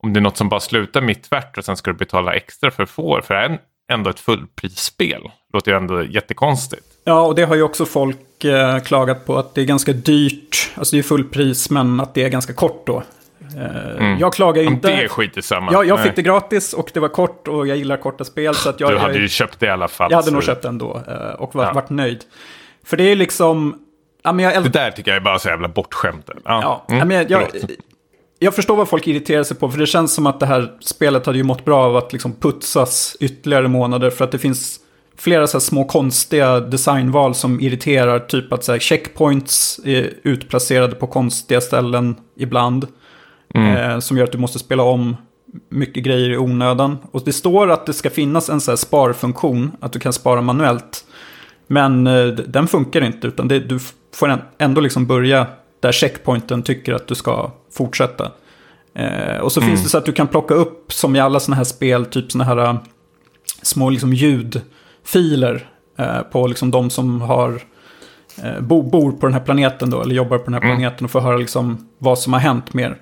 om det är något som bara slutar mitt tvärt och sen ska du betala extra för får, för det är ändå ett fullprisspel. Låter ju ändå jättekonstigt. Ja, och det har ju också folk eh, klagat på att det är ganska dyrt. Alltså det är fullpris, men att det är ganska kort då. Eh, Jag klagar ju inte. det är skit samma. jag, jag Nej. fick det gratis och det var kort och jag gillar korta spel. Så att jag, Du hade jag, ju köpt det i alla fall. jag hade nog köpt det ändå eh, och varit, Ja. varit nöjd. För det är liksom... Ja, men jag Det där tycker jag är bara så jävla bortskämt. Ja, Ja, mm, ja, men jag, jag, jag förstår vad folk irriterar sig på. För det känns som att det här spelet hade ju mått bra av att liksom putsas ytterligare månader. För att det finns flera så här små konstiga designval som irriterar. Typ att så här, checkpoints är utplacerade på konstiga ställen ibland. Mm. Eh, som gör att du måste spela om mycket grejer i onödan. Och det står att det ska finnas en så sparfunktion. Att du kan spara manuellt. Men eh, den funkar inte. Utan det, du får ändå liksom börja där checkpointen tycker att du ska fortsätta. Eh, och så finns det så att du kan plocka upp, som i alla sådana här spel, typ sådana här eh, små liksom ljudfiler eh, på liksom de som har eh, bo, bor på den här planeten då, eller jobbar på den här planeten och får höra liksom vad som har hänt mer.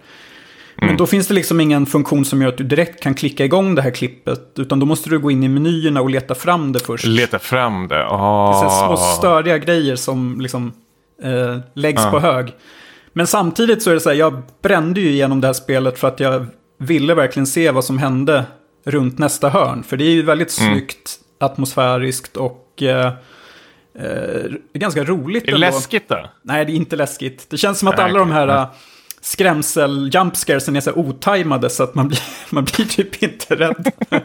Men då finns det liksom ingen funktion som gör att du direkt kan klicka igång det här klippet, utan då måste du gå in i menyerna och leta fram det först. Leta fram det. Det är här små Oh. störiga grejer som liksom eh, läggs Ja. på hög. Men samtidigt så är det så här, jag brände ju igenom det här spelet för att jag ville verkligen se vad som hände runt nästa hörn. För det är ju väldigt Mm. snyggt, atmosfäriskt och eh, eh, ganska roligt Är det läskigt då? Nej, det är inte läskigt. Det känns som att alla de här äh, skrämsel jumpscaresen är så här otajmade så att man blir, man blir typ inte rädd.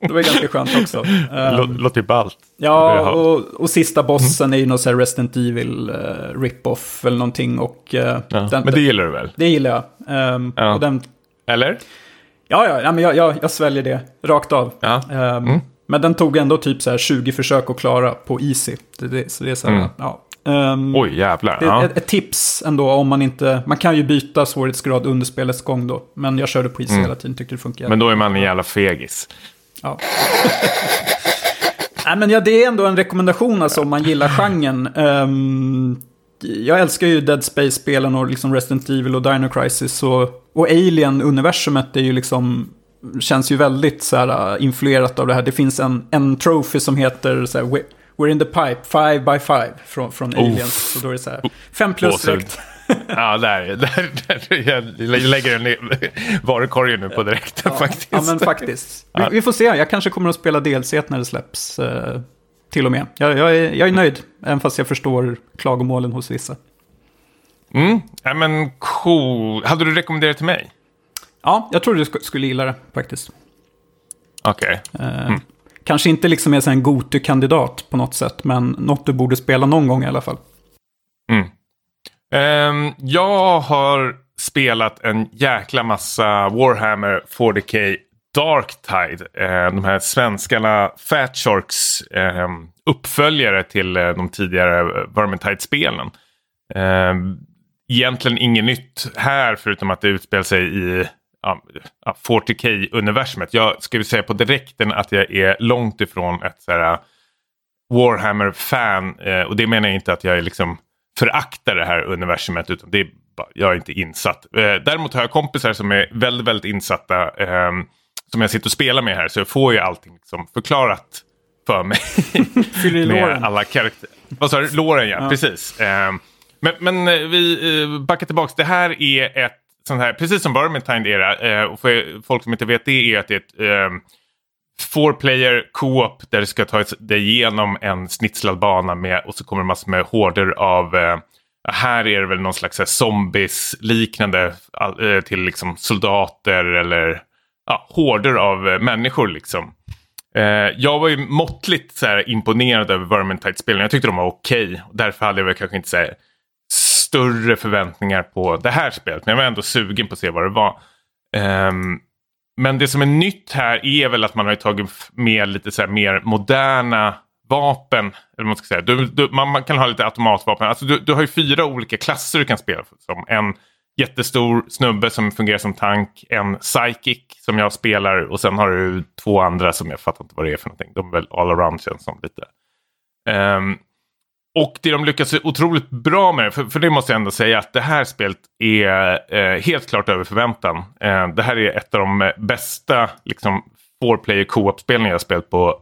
det var ganska skönt också. Eh, Lå- Låter ju ballt. ja, och, och sista bossen är ju någon så här Resident Evil uh, rip-off eller någonting. Och, eh, Ja. den, Men det gillar du väl? det gillar jag. Ehm, Ja. och den, Eller? ja, ja, ja men jag, jag, jag sväljer det rakt av. Ja. Ehm, Men den tog ändå typ så här 20 försök att klara på easy. Det, det, så det är så här, Mm. ja. Ehm, Oj, jävlar. Det Ja. ett, ett tips ändå om man inte... Man kan ju byta svårighetsgrad under spelets gång då. Men jag körde på is hela tiden, tyckte det funkade. Mm. Men då är man en jävla fegis. Ja. Nej, men ja, det är ändå en rekommendation alltså om man gillar genren. Ehm, jag älskar ju Dead Space-spelen och liksom Resident Evil och Dino Crisis. Och, och Alien-universumet är ju liksom... Känns ju väldigt så här, äh, influerat av det här. Det finns en, en trophy som heter så här, "We- We're in the pipe, five by five från, från Aliens. Så då är det så här, fem plus direkt. Ja, där, där, där. Jag lägger den i varukorgen nu på direkten faktiskt. Ja, men faktiskt. Vi, vi får se, jag kanske kommer att spela DLC när det släpps. Eh, till och med. Jag, jag, är, jag är nöjd, även fast jag förstår klagomålen hos vissa. Mm. Ja, men cool. Hade du rekommenderat till mig? Ja, jag tror du sk- skulle gilla det faktiskt. Okej. Eh, Kanske inte liksom är en Gotu-kandidat på något sätt, men något du borde spela någon gång i alla fall. Mm. Ehm, jag har spelat en jäkla massa Warhammer 40K Darktide. Uh, de här svenskarna Fat Sharks ehm, uppföljare till eh, de tidigare uh, Vermintide-spelen. Um, egentligen inget nytt här förutom att det utspelar sig i ja, ja, 40K-universumet. Jag skulle säga på direkten att jag är långt ifrån ett här, Warhammer-fan. Eh, och det menar jag inte att jag är liksom föraktar det här universumet utan det är bara, jag är inte insatt. Eh, däremot har jag kompisar som är väldigt, väldigt insatta ehm, som jag sitter och spelar med här så jag får ju allting liksom förklarat för mig. Fyller i med låren. alla karaktärer. Vad sa du? Låren ja, precis. Ehm, men, men eh, vi eh, backar tillbaks. Det här är ett sån här, precis som Vermintide är det, eh, och för folk som inte vet det är att det är ett ehm, four player co-op där du ska ta dig igenom en snitslad bana med och så kommer det massor med horder av eh, här är det väl någon slags här zombies liknande eh, till liksom soldater eller ja, horder av eh, människor liksom. Eh, jag var ju måttligt så här, imponerad över Vermintide-spelen. Jag tyckte de var okej. Okay. Därför hade jag väl kanske inte så här, större förväntningar på det här spelet. Men jag var ändå sugen på att se vad det var. Um, men det som är nytt här är väl att man har tagit med lite så mer moderna vapen. Eller vad man, ska säga. Du, du, man, man, kan ha lite automatvapen. Alltså du, du har ju fyra olika klasser du kan spela som. En jättestor snubbe som fungerar som tank. En psychic som jag spelar och sen har du två andra som jag fattar inte vad det är för någonting. De är väl all around känns som lite. Um, och det de lyckas otroligt bra med, för, för det måste jag ändå säga att det här spelet är eh, helt klart över förväntan. Eh, det här är ett av de eh, bästa liksom, four player co-op-spelningar jag spelat på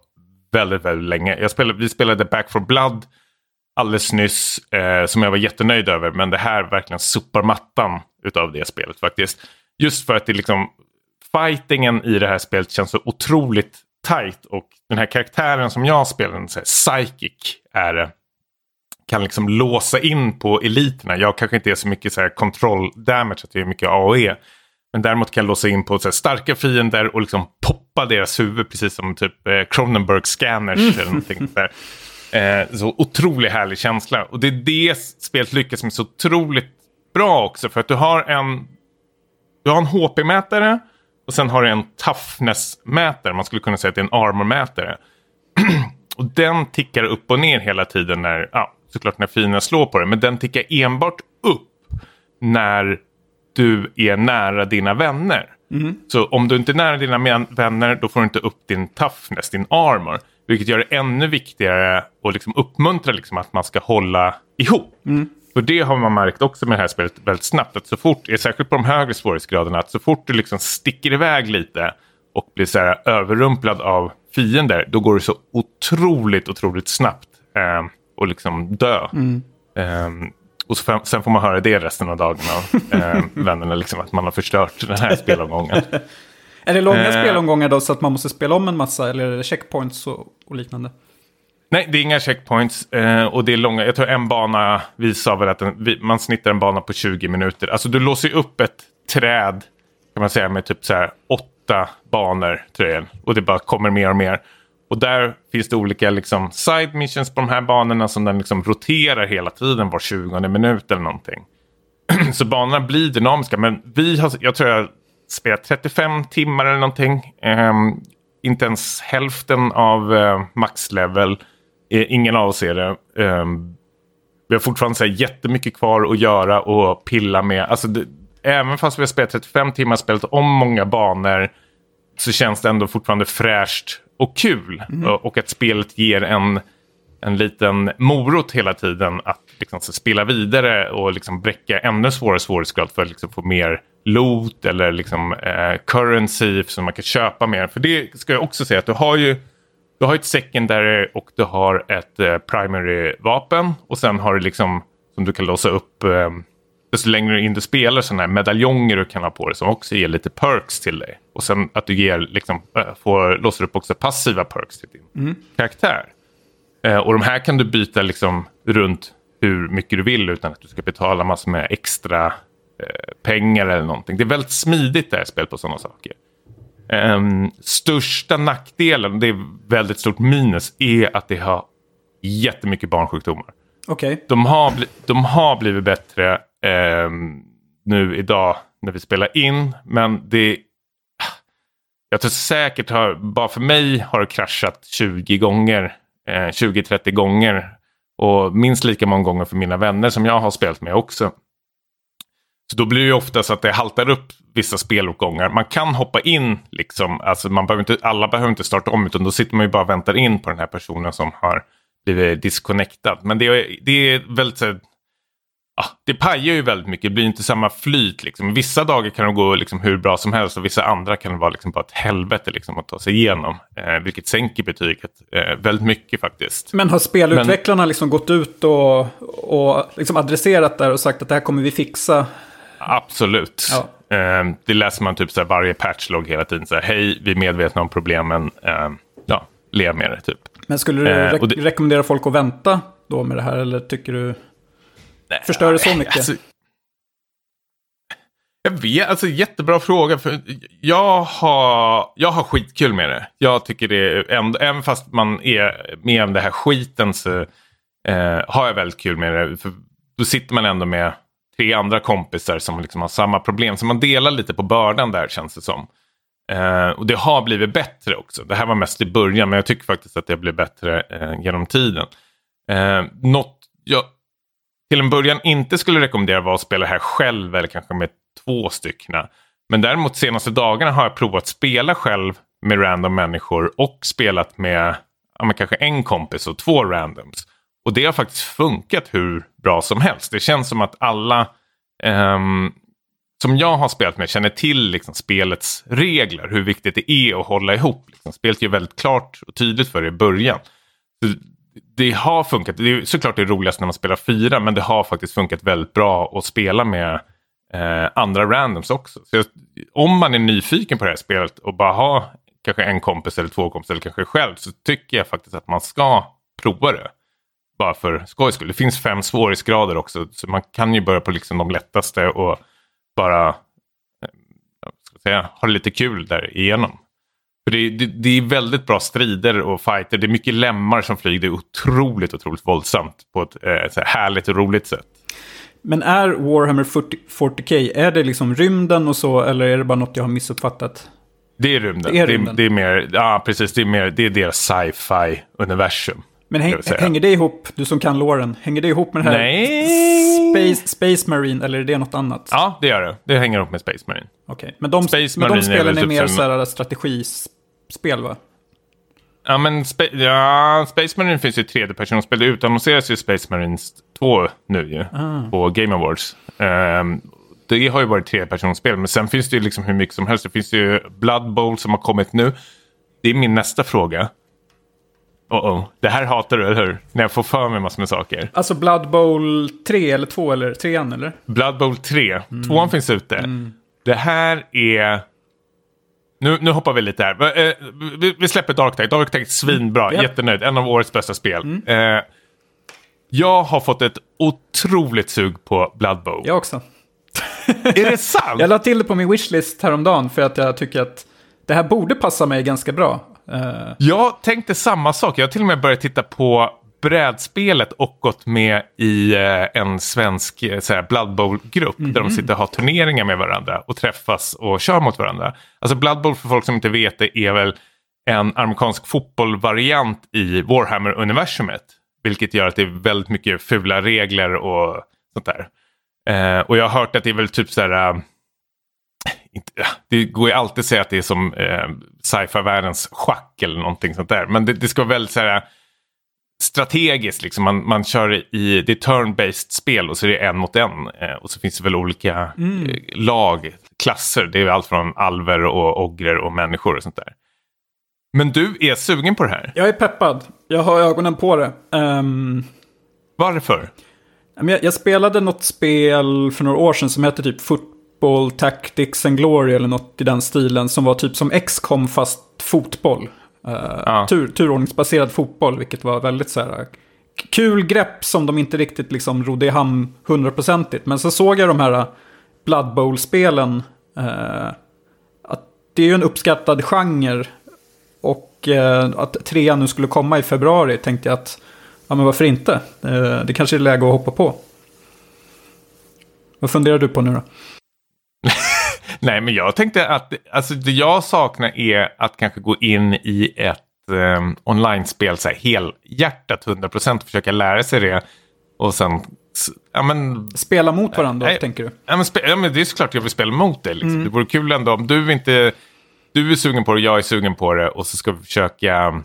väldigt, väldigt länge. Jag spelade, vi spelade Back for Blood alldeles nyss eh, som jag var jättenöjd över. Men det här verkligen sopar mattan utav det spelet faktiskt. Just för att det liksom fightingen i det här spelet känns så otroligt tight och den här karaktären som jag spelar, en psychic, är det kan liksom låsa in på eliterna. Jag kanske inte är så mycket så här control damage, att det är mycket AOE. Men däremot kan jag låsa in på så starka fiender och liksom poppa deras huvud precis som typ eh, Cronenberg scanners mm. eller någonting där. Eh, så otroligt härlig känsla. Och det är det spelet lyckas med så otroligt bra också. För att du har en, du har en HP-mätare och sen har du en toughness-mätare. Man skulle kunna säga att det är en armor-mätare. och den tickar upp och ner hela tiden när, ja, såklart när fienden slår på det. Men den tickar enbart upp när du är nära dina vänner. Mm. Så om du inte är nära dina vänner då får du inte upp din toughness, din armor. Vilket gör det ännu viktigare att liksom uppmuntra liksom att man ska hålla ihop. Mm. För det har man märkt också med det här spelet väldigt snabbt. Att så fort, särskilt på de högre svårighetsgraderna, att så fort du liksom sticker iväg lite och blir så här överrumplad av fiender, då går det så otroligt, otroligt snabbt eh, och liksom dö. Mm. Eh, och så, sen får man höra det resten av dagen av eh, vännerna, liksom, att man har förstört den här spelomgången. är det långa eh, spelomgångar då så att man måste spela om en massa eller är det checkpoints och, och liknande? Nej, det är inga checkpoints eh, och det är långa. Jag tror en bana visar väl att den, man snittar en bana på 20 minuter. Alltså du låser upp ett träd kan man säga med typ så här åtta banor tror jag. Och det bara kommer mer och mer. Och där finns det olika liksom, side missions på de här banorna som den liksom roterar hela tiden var 20 minut eller någonting. Så banorna blir dynamiska. Men vi har, jag tror jag spelat 35 timmar eller någonting. Eh, inte ens hälften av eh, maxlevel. Eh, ingen av oss är det. Ehm, vi har fortfarande så här, jättemycket kvar att göra och pilla med. Alltså, det, även fast vi har spelat 35 timmar, spelat om många banor så känns det ändå fortfarande fräscht och kul. Mm. Och att spelet ger en, en liten morot hela tiden att liksom, spela vidare och liksom bräcka ännu svårare svårighetsgrad för att liksom, få mer loot eller liksom, eh, currency så man kan köpa mer. För det ska jag också säga att du har ju du har ett secondary och du har ett eh, primary vapen och sen har du liksom som du kan låsa upp eh, desto längre in du spelar sådana här medaljonger du kan ha på dig som också ger lite perks till dig. Och sen att du ger, liksom, äh, får, låser upp också passiva perks till din mm. karaktär. Eh, och de här kan du byta liksom runt hur mycket du vill utan att du ska betala massor med extra eh, pengar eller någonting. Det är väldigt smidigt det här spelet på sådana saker. Um, största nackdelen, det är väldigt stort minus, är att det har jättemycket barnsjukdomar. Okay. De, har de har blivit bättre eh, nu idag när vi spelar in. Men det jag tror säkert har, bara för mig har det kraschat 20 gånger, eh, 20-30 gånger. Och minst lika många gånger för mina vänner som jag har spelat med också. Så då blir det ju ofta så att det haltar upp vissa speluppgångar. Man kan hoppa in, liksom, alltså man behöver inte, alla behöver inte starta om utan då sitter man ju bara och väntar in på den här personen som har blivit disconnectad. Men det är, det är väldigt så ja, det pajar ju väldigt mycket. Det blir inte samma flyt. Liksom. Vissa dagar kan det gå liksom hur bra som helst och vissa andra kan det vara liksom bara ett helvete liksom, att ta sig igenom. Eh, vilket sänker betyget eh, väldigt mycket faktiskt. Men har spelutvecklarna Men, liksom gått ut och, och liksom adresserat där och sagt att det här kommer vi fixa? Absolut. Ja. Eh, det läser man typ så varje patchlog hela tiden. Så här, Hej, vi är medvetna om problemen. Eh, ja, lev med det typ. Men skulle du eh, re det... rekommendera folk att vänta då med det här? Eller tycker du... Nej, Förstör det så mycket? Alltså, jag vet, alltså jättebra fråga. För jag, har, jag har skitkul med det. Jag tycker det ändå, även fast man är med om det här skiten så eh, har jag väldigt kul med det. För då sitter man ändå med tre andra kompisar som liksom har samma problem. Så man delar lite på bördan där känns det som. Eh, och det har blivit bättre också. Det här var mest i början men jag tycker faktiskt att det blir bättre eh, genom tiden. Eh, något jag till en början inte skulle rekommendera var att spela här själv eller kanske med två stycken. Men däremot senaste dagarna har jag provat spela själv med random människor och spelat med ja, kanske en kompis och två randoms. Och det har faktiskt funkat hur bra som helst. Det känns som att alla um, som jag har spelat med känner till liksom, spelets regler. Hur viktigt det är att hålla ihop. Liksom. Spelet är väldigt klart och tydligt för det i början det har funkat. Det är såklart det är roligast när man spelar fyra. Men det har faktiskt funkat väldigt bra att spela med eh, andra randoms också. Så om man är nyfiken på det här spelet och bara har kanske en kompis eller två kompisar eller kanske själv. Så tycker jag faktiskt att man ska prova det bara för skojs skull. Det finns fem svårighetsgrader också, så man kan ju börja på liksom de lättaste och bara eh, ska säga, ha lite kul där igenom. För det, det, det, är väldigt bra strider och fighter. Det är mycket lemmar som flyger. Det är otroligt, otroligt våldsamt på ett eh, härligt och roligt sätt. Men är Warhammer 40, 40K, är det liksom rymden och så eller är det bara något jag har missuppfattat? Det är rymden. Det är, rymden. Det, det är mer, ja precis, det är, mer, det är deras sci-fi universum. Men häng, hänger det ihop, du som kan låren, hänger det ihop med det här Nej. Space, Space Marine eller är det något annat? Ja, det gör det. Det hänger ihop med Space Marine. Okej, okay. men de, Space men de spelen är, är mer så här strategispel va? Ja, men Spa ja, Space Marine finns ju i tredjepersonsspel. Det utannonseras ju Space Marines 2 nu ju ah. på Game Awards. Um, det har ju varit tredjepersonsspel, men sen finns det ju liksom hur mycket som helst. Det finns ju Blood Bowl som har kommit nu. Det är min nästa fråga. Oh -oh. Det här hatar du, eller hur? När jag får för mig massor med saker. Alltså Blood Bowl 3 eller 2 eller 3 eller? Blood Bowl 3. Mm. Tvåan finns ute. Mm. Det här är... Nu, nu hoppar vi lite här. Eh, vi, släpper Dark Tide. Dark Tide svinbra. Yep. Jättenöjd. En av årets bästa spel. Mm. Eh, jag har fått ett otroligt sug på Blood Bowl. Jag också. är det sant? Jag la till det på min wishlist häromdagen för att jag tycker att det här borde passa mig ganska bra. Uh... Jag tänkte samma sak. Jag har till och med börjat titta på brädspelet och gått med i eh, en svensk eh, så Blood Bowl-grupp mm -hmm. där de mhm. sitter och har turneringar med varandra och träffas och kör mot varandra. Alltså Blood Bowl för folk som inte vet det är väl en amerikansk fotbollvariant i Warhammer-universumet. Vilket gör att det är väldigt mycket fula regler och sånt där. Eh, och jag har hört att det är väl typ så här... Äh, inte, det går ju alltid att säga att det är som eh, sci-fi-världens schack eller någonting sånt där. Men det, det ska vara väldigt så här strategiskt. Liksom. Man, man kör i, det är turn-based spel och så är det en mot en. Eh, och så finns det väl olika mm. eh, lag, klasser. Det är allt från alver och ogrer och människor och sånt där. Men du är sugen på det här? Jag är peppad. Jag har ögonen på det. Um... Varför? Jag, jag spelade något spel för några år sedan som hette typ Football Tactics and Glory eller något i den stilen. Som var typ som X-com fast fotboll. Uh, ja. tur, turordningsbaserad fotboll, vilket var väldigt så här kul grepp som de inte riktigt liksom rodde i hamn hundraprocentigt. Men så såg jag de här Blood Bowl-spelen. Uh, att det är ju en uppskattad genre. Och uh, att trean nu skulle komma i februari tänkte jag att ja men varför inte? Eh, det kanske är läge att hoppa på. Vad funderar du på nu då? Nej, men jag tänkte att alltså, det jag saknar är att kanske gå in i ett eh, online-spel så här, helhjärtat 100% och försöka lära sig det. Och sen... Ja, men, spela mot varandra, äh, tänker du? Ja men, ja, men det är såklart jag vill spela mot dig. Liksom. Mm. Det vore kul ändå om du inte... Du är sugen på det, jag är sugen på det och så ska vi försöka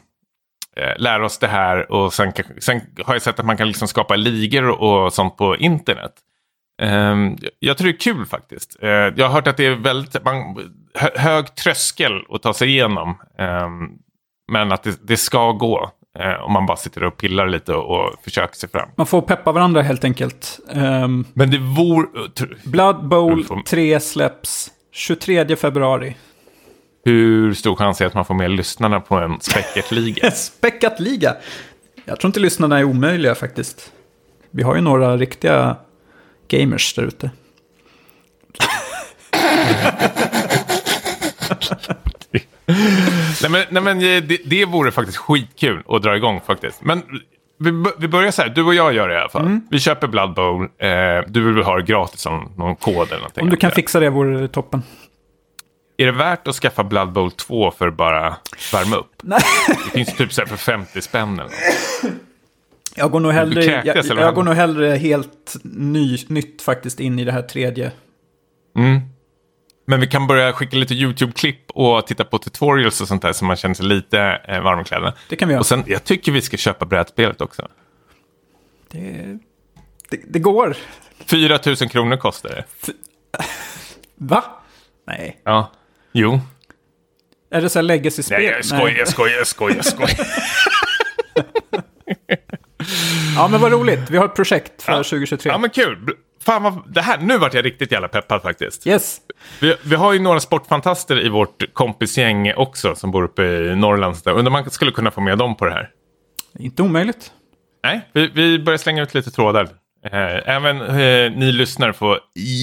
eh, lära oss det här. Och sen, sen, har jag sett att man kan liksom skapa ligor och sånt på internet. Eh, jag tror det är kul faktiskt. Eh, jag har hört att det är väldigt hög tröskel att ta sig igenom. Ehm, men att det, ska gå. Eh, om man bara sitter och pillar lite och, försöker sig fram. Man får peppa varandra helt enkelt. Um, Men det vore... Blood Bowl 3 släpps 23 februari. Hur stor chans är att man får med lyssnarna på en späckat-liga? späckat-liga? Jag tror inte lyssnarna är omöjliga faktiskt. Vi har ju några riktiga gamers där ute. nej men, nej men det, det vore faktiskt skitkul att dra igång faktiskt. Men vi, vi börjar så här, du och jag gör det i alla fall. Vi köper Blood Bowl. Eh, du vill ha det gratis som någon kod eller någonting. Om du kan fixa det vore det toppen. Är det värt att skaffa Blood Bowl 2 för att bara värma upp? Nej. Det finns typ så här för 50 spänn eller något. Jag går nog hellre, kräktes, jag, jag går nog hellre helt ny, nytt faktiskt in i det här tredje. Mm. Men vi kan börja skicka lite YouTube-klipp och titta på tutorials och sånt där så man känner sig lite eh, varm i kläderna. Det kan vi göra. Och sen, jag tycker vi ska köpa brädspelet också. Det, det, det går. 4 000 kronor kostar det. Va? Nej. Ja. Jo. Är det så här legacy-spel? Nej, jag skojar, jag skojar, jag skojar, jag skojar. Ja, men vad roligt. Vi har ett projekt för Ja. 2023. Ja, men kul. Fan vad, det här, nu vart jag riktigt jävla peppad faktiskt. Yes. Vi, vi har ju några sportfantaster i vårt kompisgäng också som bor uppe i Norrland. Undrar om man skulle kunna få med dem på det här. Inte omöjligt. Nej, vi, vi börjar slänga ut lite trådar. Eh, även eh, ni lyssnare får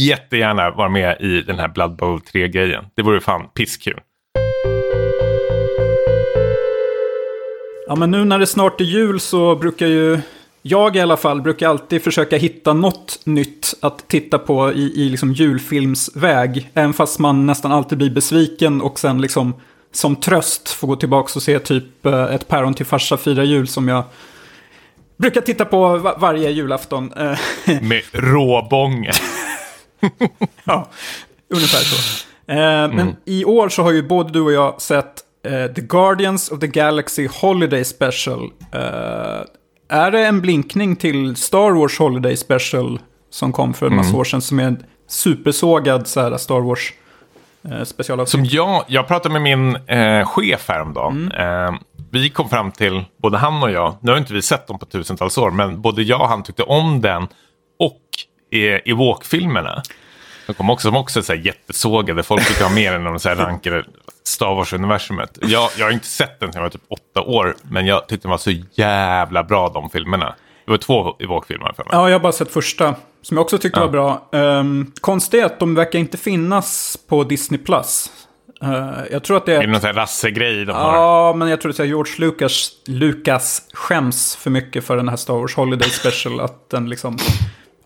jättegärna vara med i den här Blood Bowl 3-grejen. Det vore fan pisskul. Ja, men nu när det snart är jul så brukar ju jag i alla fall brukar alltid försöka hitta något nytt att titta på i, i liksom julfilmsväg. Även fast man nästan alltid blir besviken och sen liksom som tröst får gå tillbaka och se typ eh, ett päron till farsa fira jul som jag brukar titta på va- varje julafton. Eh, Med råbången. Ja, ungefär så. Eh, Men i år så har ju både du och jag sett eh, The Guardians of the Galaxy Holiday Special. Eh, är det en blinkning till Star Wars Holiday Special som kom för en massa år sedan som är en supersågad så här, Star Wars eh, specialavsnitt? Som jag, jag pratade med min eh, chef häromdagen. Eh, vi kom fram till, både han och jag, nu har inte vi sett dem på tusentals år, men både jag och han tyckte om den och eh, Ewok-filmerna. De kom också, som också så här jättesågade. Folk brukar ha mer än de så här rankade Star Wars-universumet. Jag, jag har inte sett den sedan jag var typ åtta år, men jag tyckte de var så jävla bra de filmerna. Det var två Ewok-filmer för mig. Ja, jag har bara sett första. Som jag också tyckte var bra. Um, konstigt att de verkar inte finnas på Disney+. Plus. Eh, jag tror att det Är är... det någon sån här rassegrej de har? Ja, men jag tror att George Lucas, Lucas skäms för mycket för den här Star Wars Holiday Special. att den liksom...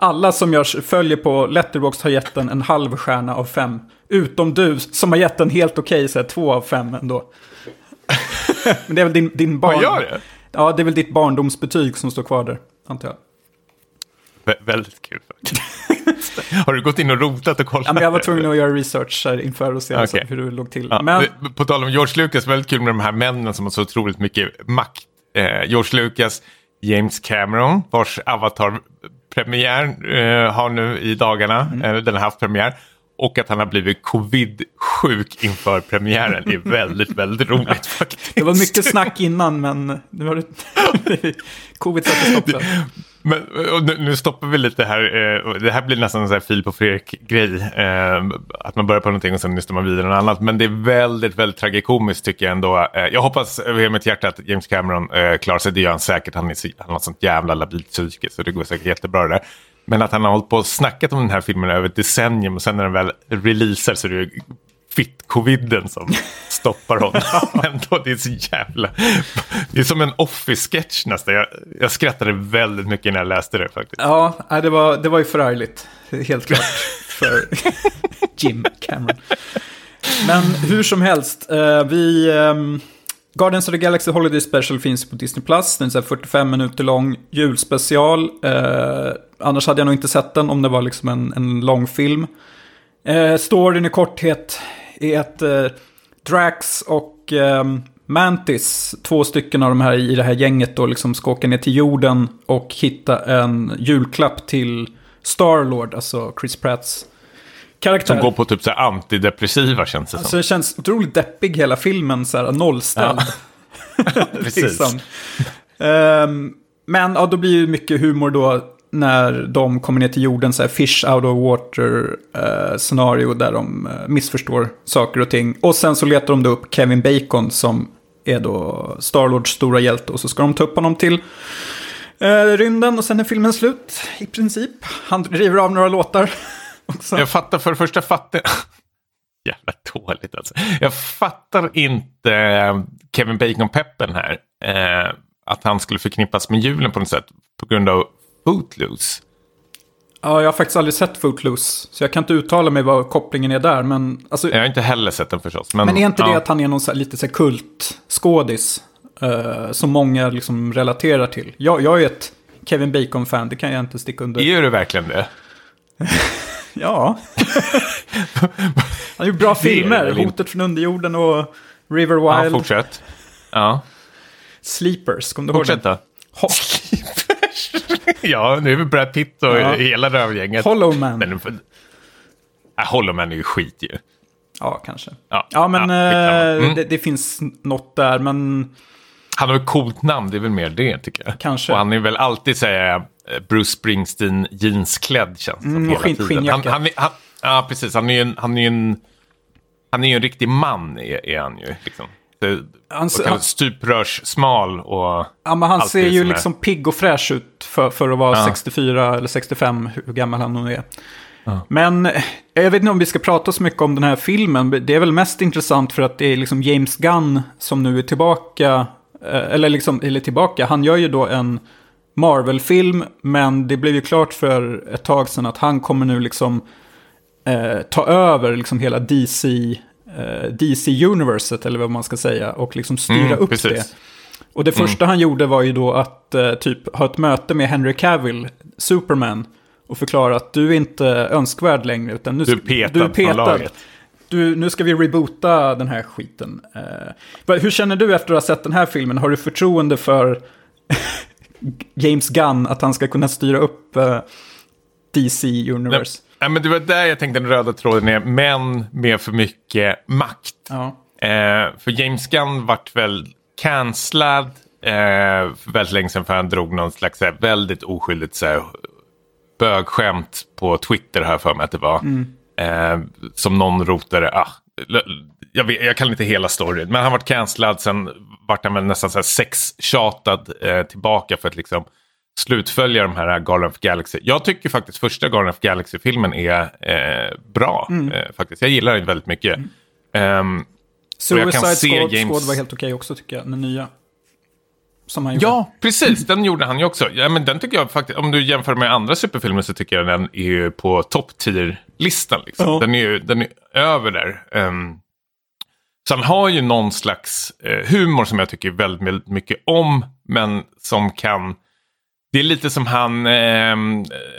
Alla som jag följer på Letterboxd har gett den en halv stjärna av fem. Utom du, som har gett den helt okej, här, två av fem ändå. men det är väl din, din barn... Vad gör det? Ja, det är väl ditt barndomsbetyg som står kvar där, antar jag. Vä- väldigt kul faktiskt. Har du gått in och rotat och kollat? Ja, men jag var tvungen att göra research här inför och se liksom, hur det låg till. Ja, men, På tal om George Lucas, väldigt kul med de här männen som har så otroligt mycket makt. Eh, George Lucas, James Cameron, vars Avatar-premiär eh, har nu i dagarna, Mm. eh, den har haft premiär. Och att han har blivit covid-sjuk inför premiären är väldigt, väldigt roligt faktiskt. det var mycket snack innan, men nu har det... Covid satte stopp. Men nu, nu stoppar vi lite här. Eh, det här blir nästan en sån här fil på Fredrik-grej. Eh, att man börjar på någonting och sen nystar man vidare något annat. Men det är väldigt, väldigt tragikomiskt tycker jag ändå. Eh, jag hoppas över hela mitt hjärta att James Cameron klarar sig. Det gör han säkert. Han, är, han har sånt jävla labilt psyke så det går säkert jättebra det där. Men att han har hållit på och snackat om den här filmen över ett decennium och sen när den väl releasar så är det fitt-coviden som stoppar honom. Men då, det är så jävla... Det är som en office-sketch nästan. Jag, jag skrattade väldigt mycket när jag läste det faktiskt. Ja, det var, det var ju förargligt. Helt klart. För Jim Cameron. Men hur som helst, eh, vi... ehm, Guardians of the Galaxy Holiday Special finns på Disney+. Plus. Den är så här 45 minuter lång julspecial. Eh, annars hade jag nog inte sett den om det var liksom en, en lång film. Eh, storyn i korthet är att eh, Drax och ehm, Mantis, två stycken av de här i det här gänget då, liksom ska åka ner till jorden och hitta en julklapp till Starlord, alltså Chris Pratts karaktär. Som går på typ så här antidepressiva känns det Alltså som. det känns otroligt deppig hela filmen, så här nollställd. Precis. liksom. Ehm, men ja, då blir ju mycket humor då när de kommer ner till jorden, så här fish out of water eh, scenario där de eh, missförstår saker och ting. Och sen så letar de då upp Kevin Bacon som är då Starlords stora hjälte och så ska de ta upp honom till eh, rymden och sen är filmen slut i princip. Han driver av några låtar. också. Jag fattar för det första fattar Jävla dåligt alltså. Jag fattar inte eh, Kevin Bacon-peppen här. Eh, att han skulle förknippas med julen på något sätt på grund av Footloose. Ja, jag har faktiskt aldrig sett Footloose. Så jag kan inte uttala mig vad kopplingen är där. Men, alltså, Jag har inte heller sett den förstås. Men, men är inte det ja. att han är någon så här, lite så här kultskådis? eh, som många liksom relaterar till. Jag, jag är ett Kevin Bacon-fan, det kan jag inte sticka under. Är du verkligen det? Ja. han gjorde bra Det det filmer. Hotet från underjorden och River Ja, Wild. fortsätt. Ja, Sleepers, kom du ihåg fortsätt då. Ja, nu är vi Brad Pitt och Ja. hela rövgänget. Hollow Man. Men, äh, Hollow Man är ju skit ju. Ja, kanske. Ja, Ja, men ja, eh, Mm. det, det finns något där, men Han har ett coolt namn, det är väl mer det tycker jag. Kanske. Och han är väl alltid säga Bruce Springsteen jeansklädd känns det Mm, hela skinn- tiden. Han, han, han, ja, precis. Han är ju en, han är en, han är en riktig man är, är han ju. Liksom. Han- och kan- stuprörssmal och... Ja, men han ser ju är- liksom pigg och fräsch ut för, för att vara Ja. 64 eller 65, hur gammal han nu är. Men eh, jag vet inte om vi ska prata så mycket om den här filmen. Det är väl mest intressant för att det är liksom James Gunn som nu är tillbaka. eh, Eller liksom, eller tillbaka, han gör ju då en Marvel-film. Men det blev ju klart för ett tag sedan att han kommer nu liksom eh, ta över liksom hela DC, DC-universet eller vad man ska säga. Och liksom styra Mm, upp precis. det. Och det första han gjorde var ju då att eh, typ ha ett möte med Henry Cavill, Superman. Och förklara att du är inte önskvärd längre. Utan nu, Du är ska- petad du är laget. Du, nu ska vi reboota den här skiten. Eh, hur känner du efter att ha sett den här filmen? Har du förtroende för James Gunn att han ska kunna styra upp eh, DC Universe? Nej, men det var där jag tänkte den röda tråden är män med för mycket makt. Ja. Eh, för James Gunn vart väl cancellad eh, för väldigt länge sedan för han drog någon slags här, väldigt oskyldigt så här, bögskämt på Twitter här för mig att det var. Eh, som någon rotade. Ah, jag, vet, jag kan inte hela storyn. Men han vart cancellad. Sen vart han väl nästan så här sextjatad eh, tillbaka för att liksom slutfölja de här Guardian of Galaxy. Jag tycker faktiskt första Guardian of Galaxy-filmen är eh, bra. Eh, faktiskt. Jag gillar den väldigt mycket. Jag kan Suicide se Squad, James- Squad var helt okej också tycker jag, den nya. Som han gjorde. Ja, precis. Den gjorde han ju också. Ja, men den tycker jag faktiskt, om du jämför med andra superfilmer så tycker jag den är ju på topp 10-listan. Liksom. Ja. Den, är den är över där. Um, så han har ju någon slags eh, humor som jag tycker väldigt mycket om, men som kan... Det är lite som han, eh,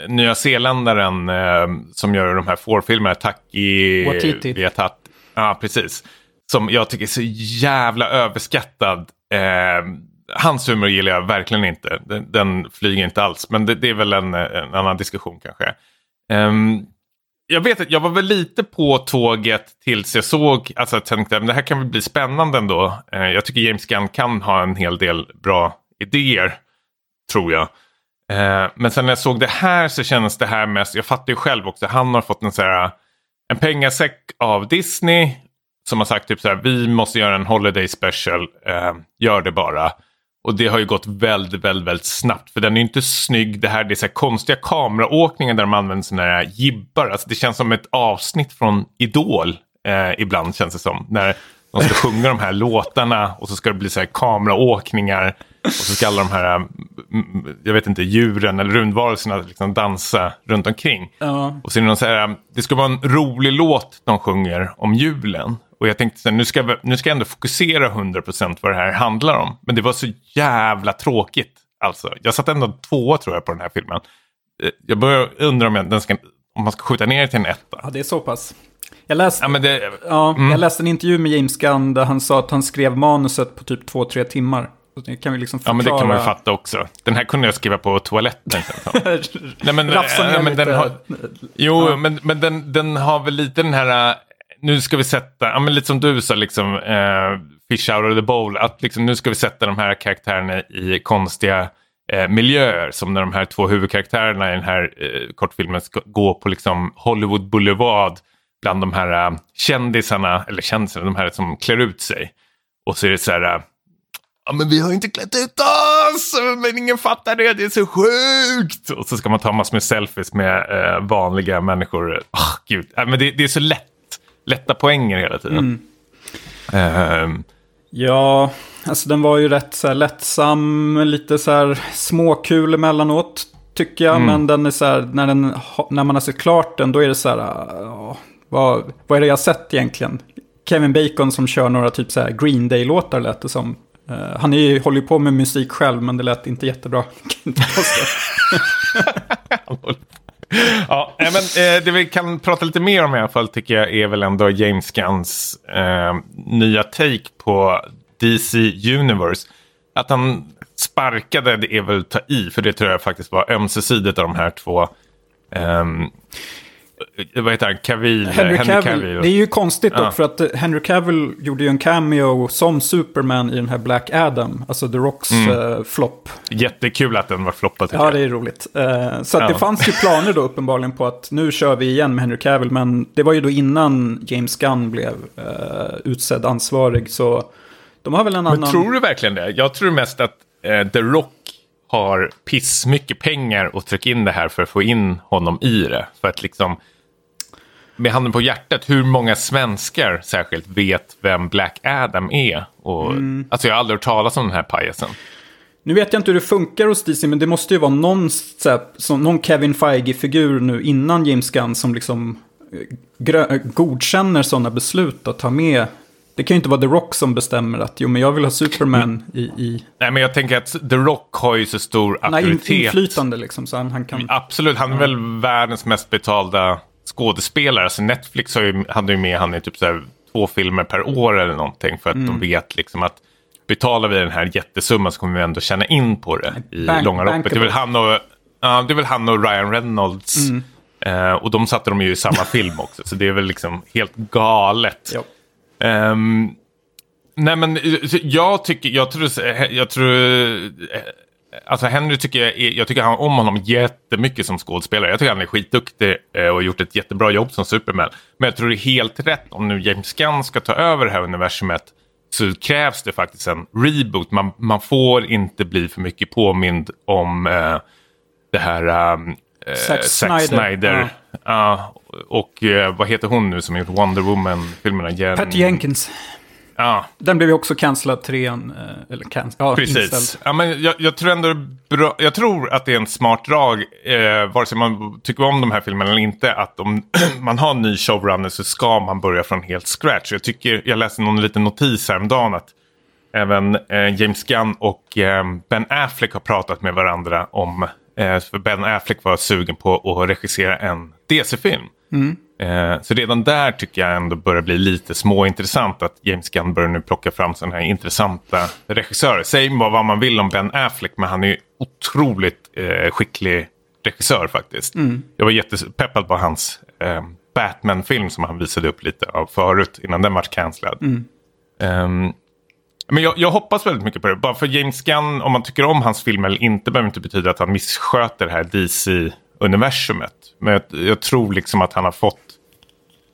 nya zeeländaren eh, som gör de här Ford-filmerna, Taki Waititi. Viatat. Ja, precis. Som jag tycker är så jävla överskattad. Eh, hans humor gillar jag verkligen inte. Den, den flyger inte alls. Men det, det är väl en, en annan diskussion kanske. Ehm, jag vet att jag var väl lite på tåget tills jag såg, alltså jag tänkte att det här kan väl bli spännande ändå. Eh, jag tycker James Gunn kan ha en hel del bra idéer, tror jag. Eh, men sen när jag såg det här så kändes det här mest, jag fattar ju själv också, han har fått en så här, en pengasäck av Disney som har sagt typ så här, vi måste göra en holiday special, eh, gör det bara. Och det har ju gått väldigt, väldigt, väldigt snabbt. För den är ju inte snygg. Det här det är så här konstiga kameraåkningar där de använder sådana här jibbar. Alltså det känns som ett avsnitt från Idol. Eh, ibland känns det som. När de ska sjunga de här låtarna och så ska det bli så här kameraåkningar. Och så ska alla de här, mm, jag vet inte, djuren eller rundvarelserna liksom dansa runt omkring. Ja. Och så är det någon så här, det ska vara en rolig låt de sjunger om julen. Och jag tänkte så här, nu ska, nu ska jag ändå fokusera 100% vad det här handlar om. Men det var så jävla tråkigt. Alltså, jag satt ändå tvåa tror jag på den här filmen. Eh, Jag börjar undra om, jag, den ska, om man ska skjuta ner till en etta. ja, det är så pass. Jag läste, Ja, det, ja, jag läste en intervju med James Gunn där han sa att han skrev manuset på typ två, tre timmar. Det kan vi liksom ja, förklara. men det kan man ju fatta också. Den här kunde jag skriva på toaletten. Nej, men, Rafsa äh, men den lite. har, Jo, men, men den, den har väl lite den här, äh, nu ska vi sätta, ja, men lite som du sa, liksom, eh, fish out of the bowl, att liksom, nu ska vi sätta de här karaktärerna i konstiga eh, miljöer. Som när de här två huvudkaraktärerna i den här eh, kortfilmen ska gå på liksom, Hollywood Boulevard bland de här äh, kändisarna, eller kändisarna, de här som klär ut sig. Och så är det så här, äh, Ja men vi har ju inte klätt ut oss, men ingen fattar det, det är så sjukt. Och så ska man ta massor med selfies med eh, vanliga människor. Oh, gud. Ja, men det, det är så lätt, lätta poänger hela tiden. Ehm, Ja, Alltså den var ju rätt så här lättsam, lite så här småkul emellanåt. Tycker jag, Mm. men den är så här, när, den, när man har sett klart den, då är det så här, ja, vad, vad är det jag sett egentligen? Kevin Bacon som kör några typ så här Green Day-låtar lät det som. Uh, han är ju, håller ju på med musik själv, men det lät inte jättebra. Ja, men, eh, det vi kan prata lite mer om i alla fall tycker jag är väl ändå James Gunns eh, nya take på DC Universe. Att han sparkade det är väl att ta i, för det tror jag faktiskt var ömsesidigt av de här två. Eh, vad heter han? Cavill, Henry Cavill, det är ju konstigt Ja. dock för att eh, Henry Cavill gjorde ju en cameo som Superman i den här Black Adam, alltså The Rocks mm. flopp. Jättekul att den var floppad Ja, jag. det är roligt. Eh, så Ja. det fanns ju planer då uppenbarligen på att nu kör vi igen med Henry Cavill, men det var ju då innan James Gunn blev eh, utsedd ansvarig, så de har väl en Men annan... tror du verkligen det? Jag tror mest att eh, The Rock har piss mycket pengar och trycka in det här för att få in honom i det. För att liksom, med handen på hjärtat, hur många svenskar särskilt vet vem Black Adam är? Och, Mm. Alltså jag har aldrig hört talas om den här pajasen. Nu vet jag inte hur det funkar hos DC, men det måste ju vara någon, här, någon Kevin Feige-figur nu innan James Gunn som liksom eh, eh, godkänner sådana beslut att ta med. Det kan ju inte vara The Rock som bestämmer att jo, men jag vill ha Superman i, i Nej, men jag tänker att The Rock har ju så stor nej, auktoritet. inflytande liksom. Så han, han kan... Absolut, han är väl världens mest betalda skådespelare. Alltså Netflix har ju, hade ju med han i typ så här två filmer per år eller någonting. För att Mm. de vet liksom att betalar vi den här jättesumman så kommer vi ändå tjäna in på det i Bank- långa loppet. Det är, väl han och, ja, det är väl han och Ryan Reynolds. Mm. Eh, och de satte de ju i samma film också. Så det är väl liksom helt galet. Ehm, nej men jag tycker, jag tror, jag tror, alltså Henry tycker jag, jag tycker han, om honom jättemycket som skådespelare. Jag tycker han är skitduktig eh, och har gjort ett jättebra jobb som Superman. Men jag tror det är helt rätt om nu James Gunn ska ta över det här universumet så krävs det faktiskt en reboot. Man, man får inte bli för mycket påmind om eh, det här um, eh, Zack Zack Snyder. Snyder. Ja, och eh, vad heter hon nu som har gjort Wonder Woman-filmerna? Jen- Patty Jenkins. Ja, Den blev ju också cancellad trean. eh, Eller cancel, ja, precis. inställd. Ja, men jag, jag tror ändå bra, jag tror att det är en smart drag, eh, vare sig man tycker om de här filmerna eller inte, att om man har en ny showrunner så ska man börja från helt scratch. Jag, tycker, jag läste någon liten notis häromdagen att även eh, James Gunn och eh, Ben Affleck har pratat med varandra om, eh, för Ben Affleck var sugen på att regissera en DC-film. Eh, så redan där tycker jag ändå börjar bli lite småintressant att James Gunn börjar nu plocka fram sådana här intressanta regissörer. Säg vad man vill om Ben Affleck men han är ju otroligt eh, skicklig regissör faktiskt. Jag var jättepeppad på hans eh, Batman-film som han visade upp lite av förut innan den var cancellad. Ehm, men jag, jag hoppas väldigt mycket på det. Bara för James Gunn, om man tycker om hans film eller inte, behöver inte betyda att han missköter det här DC-universumet. Men jag, jag tror liksom att han har fått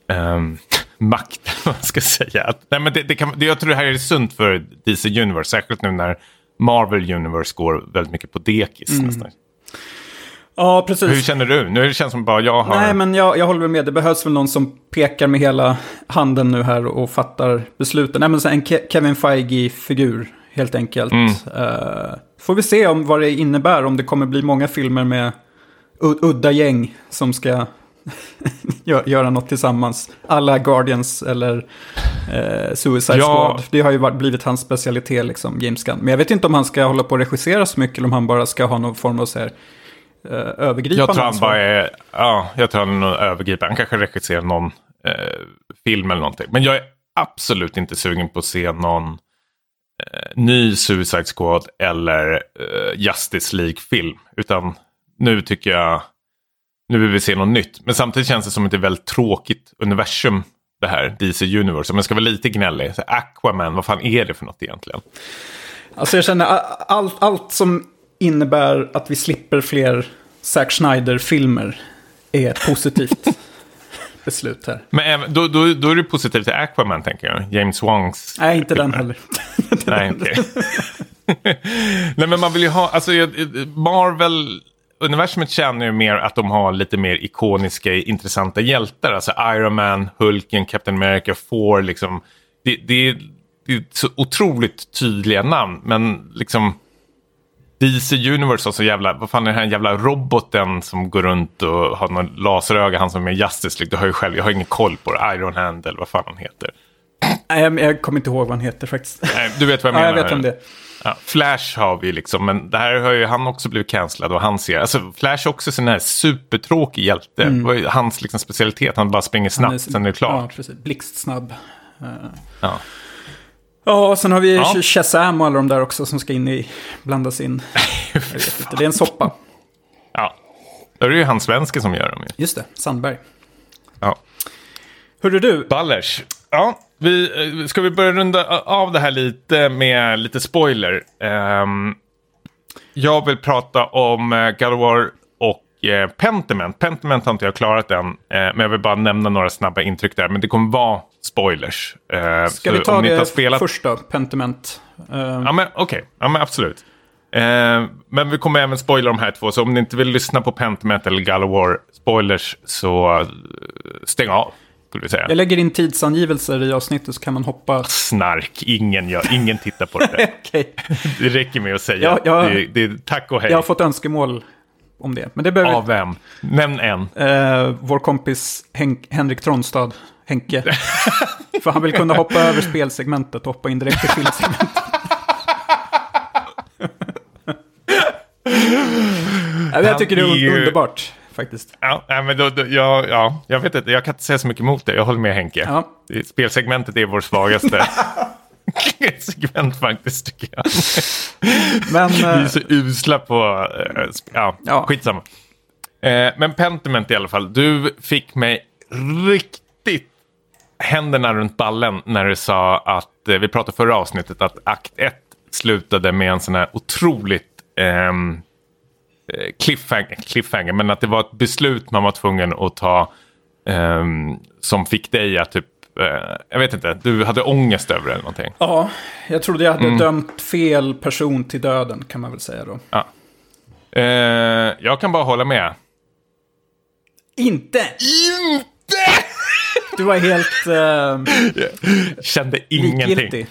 um, makt, vad man ska säga. Att, nej, men det, det kan, det, jag tror det här är sunt för DC Universe, särskilt nu när Marvel Universe går väldigt mycket på dekis nästan. Ja, precis. Hur känner du? Nu känns det som bara jag har... Nej, men jag, jag håller med. Det behövs väl någon som pekar med hela handen nu här och fattar besluten. Nej, men så en Ke- Kevin Feige-figur, helt enkelt. Eh, får vi se om vad det innebär, om det kommer bli många filmer med udda gäng som ska gö- göra något tillsammans. Alla Guardians eller eh, Suicide Ja. Squad. Det har ju varit, blivit hans specialitet, liksom, James Gunn. Men jag vet inte om han ska hålla på och regissera så mycket eller om han bara ska ha någon form av så här, eh, övergripande Jag tror han bara är, ja, jag tror han är övergripande. Han kanske regisserar någon eh, film eller någonting. Men jag är absolut inte sugen på att se någon eh, ny Suicide Squad eller eh, Justice League-film. Utan nu tycker jag, nu vill vi se något nytt. Men samtidigt känns det som ett väldigt tråkigt universum det här, DC Universe. Om jag ska vara lite gnällig, så Aquaman, vad fan är det för något egentligen? Alltså jag känner allt, allt som innebär att vi slipper fler Zack Snyder-filmer är ett positivt beslut här. Men då, då, då är det positivt till Aquaman tänker jag. James Wangs Nej, inte den filmer. heller. Nej, okej. Nej, men man vill ju ha, alltså Marvel, universumet känner ju mer att de har lite mer ikoniska, intressanta hjältar. Alltså Iron Man, Hulken, Captain America, Thor, liksom. Det, det, det är så otroligt tydliga namn. Men liksom DC Universe har så jävla, vad fan är den här jävla roboten som går runt och har någon laseröga, han som är Justice League. Du har ju själv, jag har ingen koll på det. Iron Hand eller vad fan han heter. Nej, jag, kommer inte ihåg vad han heter faktiskt. Nej, Du vet vad jag Ja, menar? jag vet om det. Ja, Flash har vi liksom, men det här har ju han också blivit cancellad och han ser, alltså Flash är också sån här supertråkig hjälte. Det var ju hans liksom specialitet, han bara springer Mm. Han snabbt, sen är det klart. Ja, precis. Blixtsnabb. Eh, Ja. Ja, och sen har vi Ja. Shazam och alla de där också som ska in i, blandas in. Jag vet inte, det är en soppa. Ja. Då är det ju han svensken som gör dem ju. Just det, Sandberg. Ja. Hörru du, Ballers. Ja, vi, eh, ska vi börja runda av det här lite med lite spoiler. Ehm, jag vill prata om uh, God of War och eh, Pentiment. Pentiment har inte jag klarat än, eh, men jag vill bara nämna några snabba intryck där. Men det kommer vara spoilers. Eh, ska vi ta det spelat... först då? Pentiment. Eh, Ja, men okej. Ja, men absolut. Eh, men vi kommer även spoila de här två, så om ni inte vill lyssna på Pentiment eller God of War spoilers så eh, stäng av, skulle vi säga. Jag lägger in tidsangivelser i avsnittet så kan man hoppa. Snark, ingen, gör, ingen tittar på det. Okej, Det räcker med att säga. Ja, ja. Det, det tack och hej. jag har fått önskemål om det. Men det behöver Av vem? Nämn en. eh, vår kompis Henk, Henrik Tronstad, Henke. För han vill kunna hoppa över spelsegmentet och hoppa in direkt till filmsegmentet. Ja, men jag tycker det är underbart faktiskt. Ja, men då, då, ja, ja, jag vet inte, jag kan inte säga så mycket emot det. Jag håller med Henke. Ja. Spelsegmentet är vår svagaste segment faktiskt, tycker jag. Men Vi eh, är så usla på... eh, ja, Ja. skitsamma. Eh, men Pentiment i alla fall. Du fick mig riktigt händerna runt ballen när du sa att, eh, vi pratade förra avsnittet, att akt 1 slutade med en sån här otroligt eh, cliffhanger, cliffhanger, men att det var ett beslut man var tvungen att ta ehm, som fick dig att typ, eh, jag vet inte, du hade ångest över det eller någonting. ja, jag trodde jag hade Mm. dömt fel person till döden kan man väl säga då. Ja. Eh, jag kan bara hålla med. Inte! Inte! Du var helt eh, Kände ingenting. likgiltig.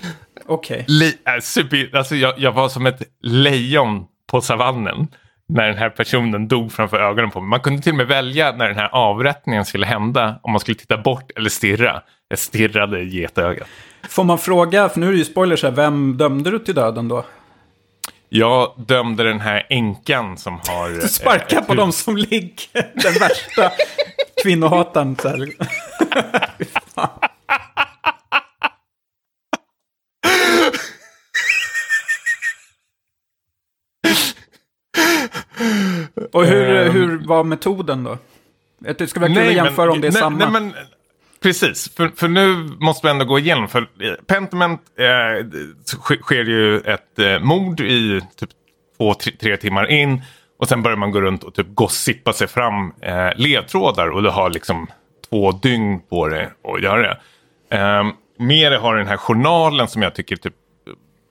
Okej. Li- äh, super, alltså jag, jag var som ett lejon på savannen när den här personen dog framför ögonen på mig. Man kunde till och med välja när den här avrättningen skulle hända, om man skulle titta bort eller stirra. Jag stirrade i getögat. Får man fråga, för nu är det ju spoilers här, vem dömde du till döden då? Jag dömde den här änkan som har... Du sparkar eh, på dem som ligger, den värsta kvinnohataren. Så här. Fy fan. Och hur, Ehm. hur var metoden då? Det skulle vara kul att men- jämföra om det är nej, samma. Nej, men, precis, för, för nu måste vi ändå gå igenom. För eh, Pentiment eh, sk- sker ju ett eh, mord i typ två, tre, tre timmar in. Och sen börjar man gå runt och typ gossippa sig fram eh, ledtrådar. Och du har liksom två dygn på dig att göra det. Eh, Mere har den här journalen som jag tycker typ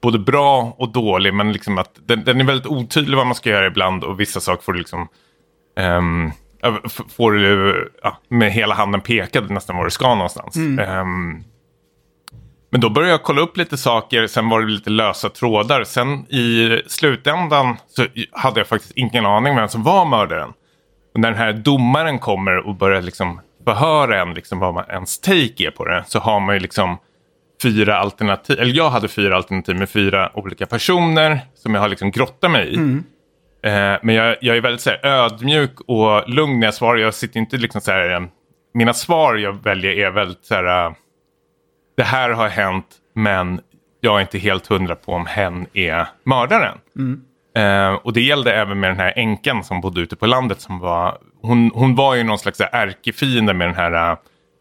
både bra och dålig. Men liksom att den, den är väldigt otydlig vad man ska göra ibland. Och vissa saker får du liksom f- får du ja, med hela handen pekad nästan var du ska någonstans. Ehm, men då började jag kolla upp lite saker, sen var det lite lösa trådar. Sen i slutändan så hade jag faktiskt ingen aning vem som var mördaren. Och när den här domaren kommer och börjar liksom förhöra en liksom vad man, ens take är på det så har man ju liksom fyra alternativ, eller jag hade fyra alternativ med fyra olika personer som jag har liksom grottat mig i. Eh, men jag, jag är väldigt så här, ödmjuk och lugn när jag svarar. Jag sitter inte liksom så här, eh, mina svar jag väljer är väldigt så här, eh, det här har hänt men jag är inte helt hundra på om hen är mördaren. Eh, och det gällde även med den här änkan som bodde ute på landet. Som var, hon, hon var ju någon slags ärkefiende med den här uh,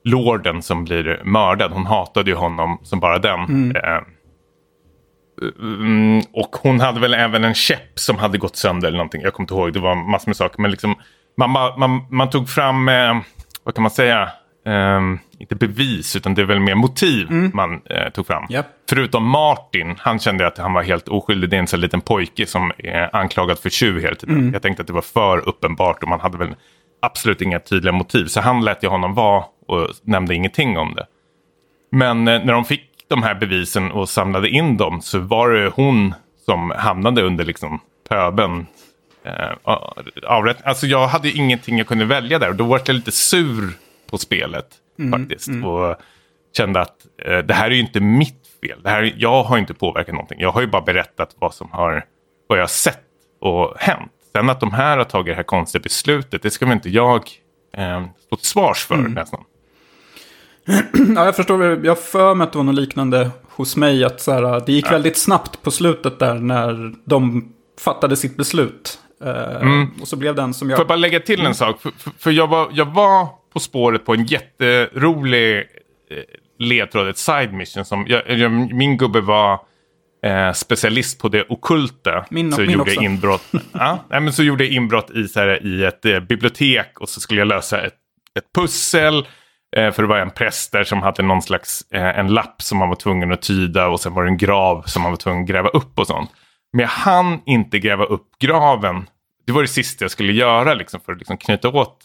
lorden som blir mördad. Hon hatade ju honom som bara den. Eh, Mm, och hon hade väl även en käpp som hade gått sönder eller någonting. Jag kommer inte ihåg, det var massor med saker. Men liksom, man, man, man, tog fram, eh, vad kan man säga, Ehm, inte bevis utan det är väl mer motiv man eh, tog fram. Japp. Förutom Martin, han kände att han var helt oskyldig. Det är en sån liten pojke som är anklagad för tjuv hela tiden. Jag tänkte att det var för uppenbart och man hade väl absolut inga tydliga motiv. Så han lät ju honom vara och nämnde ingenting om det. Men eh, när de fick de här bevisen och samlade in dem så var det hon som hamnade under liksom pöben. Eh, avrätt. Alltså jag hade ingenting jag kunde välja där och då var jag lite sur på spelet faktiskt. Och kände att eh, det här är ju inte mitt fel. Det här, jag har inte påverkat någonting. Jag har ju bara berättat vad som har, vad jag har sett och hänt. Sen att de här har tagit det här konstiga beslutet, det ska väl inte jag eh, stå till svars för nästan. Ja, jag förstår. Jag för mig att det var något liknande hos mig. Att så här, det gick väldigt snabbt på slutet där när de fattade sitt beslut. Eh, Och så blev den som jag... Får jag bara lägga till en sak? För, för, för jag, var, jag var på spåret på en jätterolig eh, ledtråd, ett side mission. Som, jag, jag, min gubbe var eh, specialist på det okulta. Min- så min gjorde också. inbrott. ja, nej, men så gjorde jag inbrott i, så här, i ett eh, bibliotek och så skulle jag lösa ett, ett pussel. Eh, för det var en präst där som hade någon slags eh, en lapp som man var tvungen att tyda och sen var det en grav som man var tvungen att gräva upp och sånt. Men jag hann inte gräva upp graven. Det var det sista jag skulle göra liksom, för att liksom knyta, åt,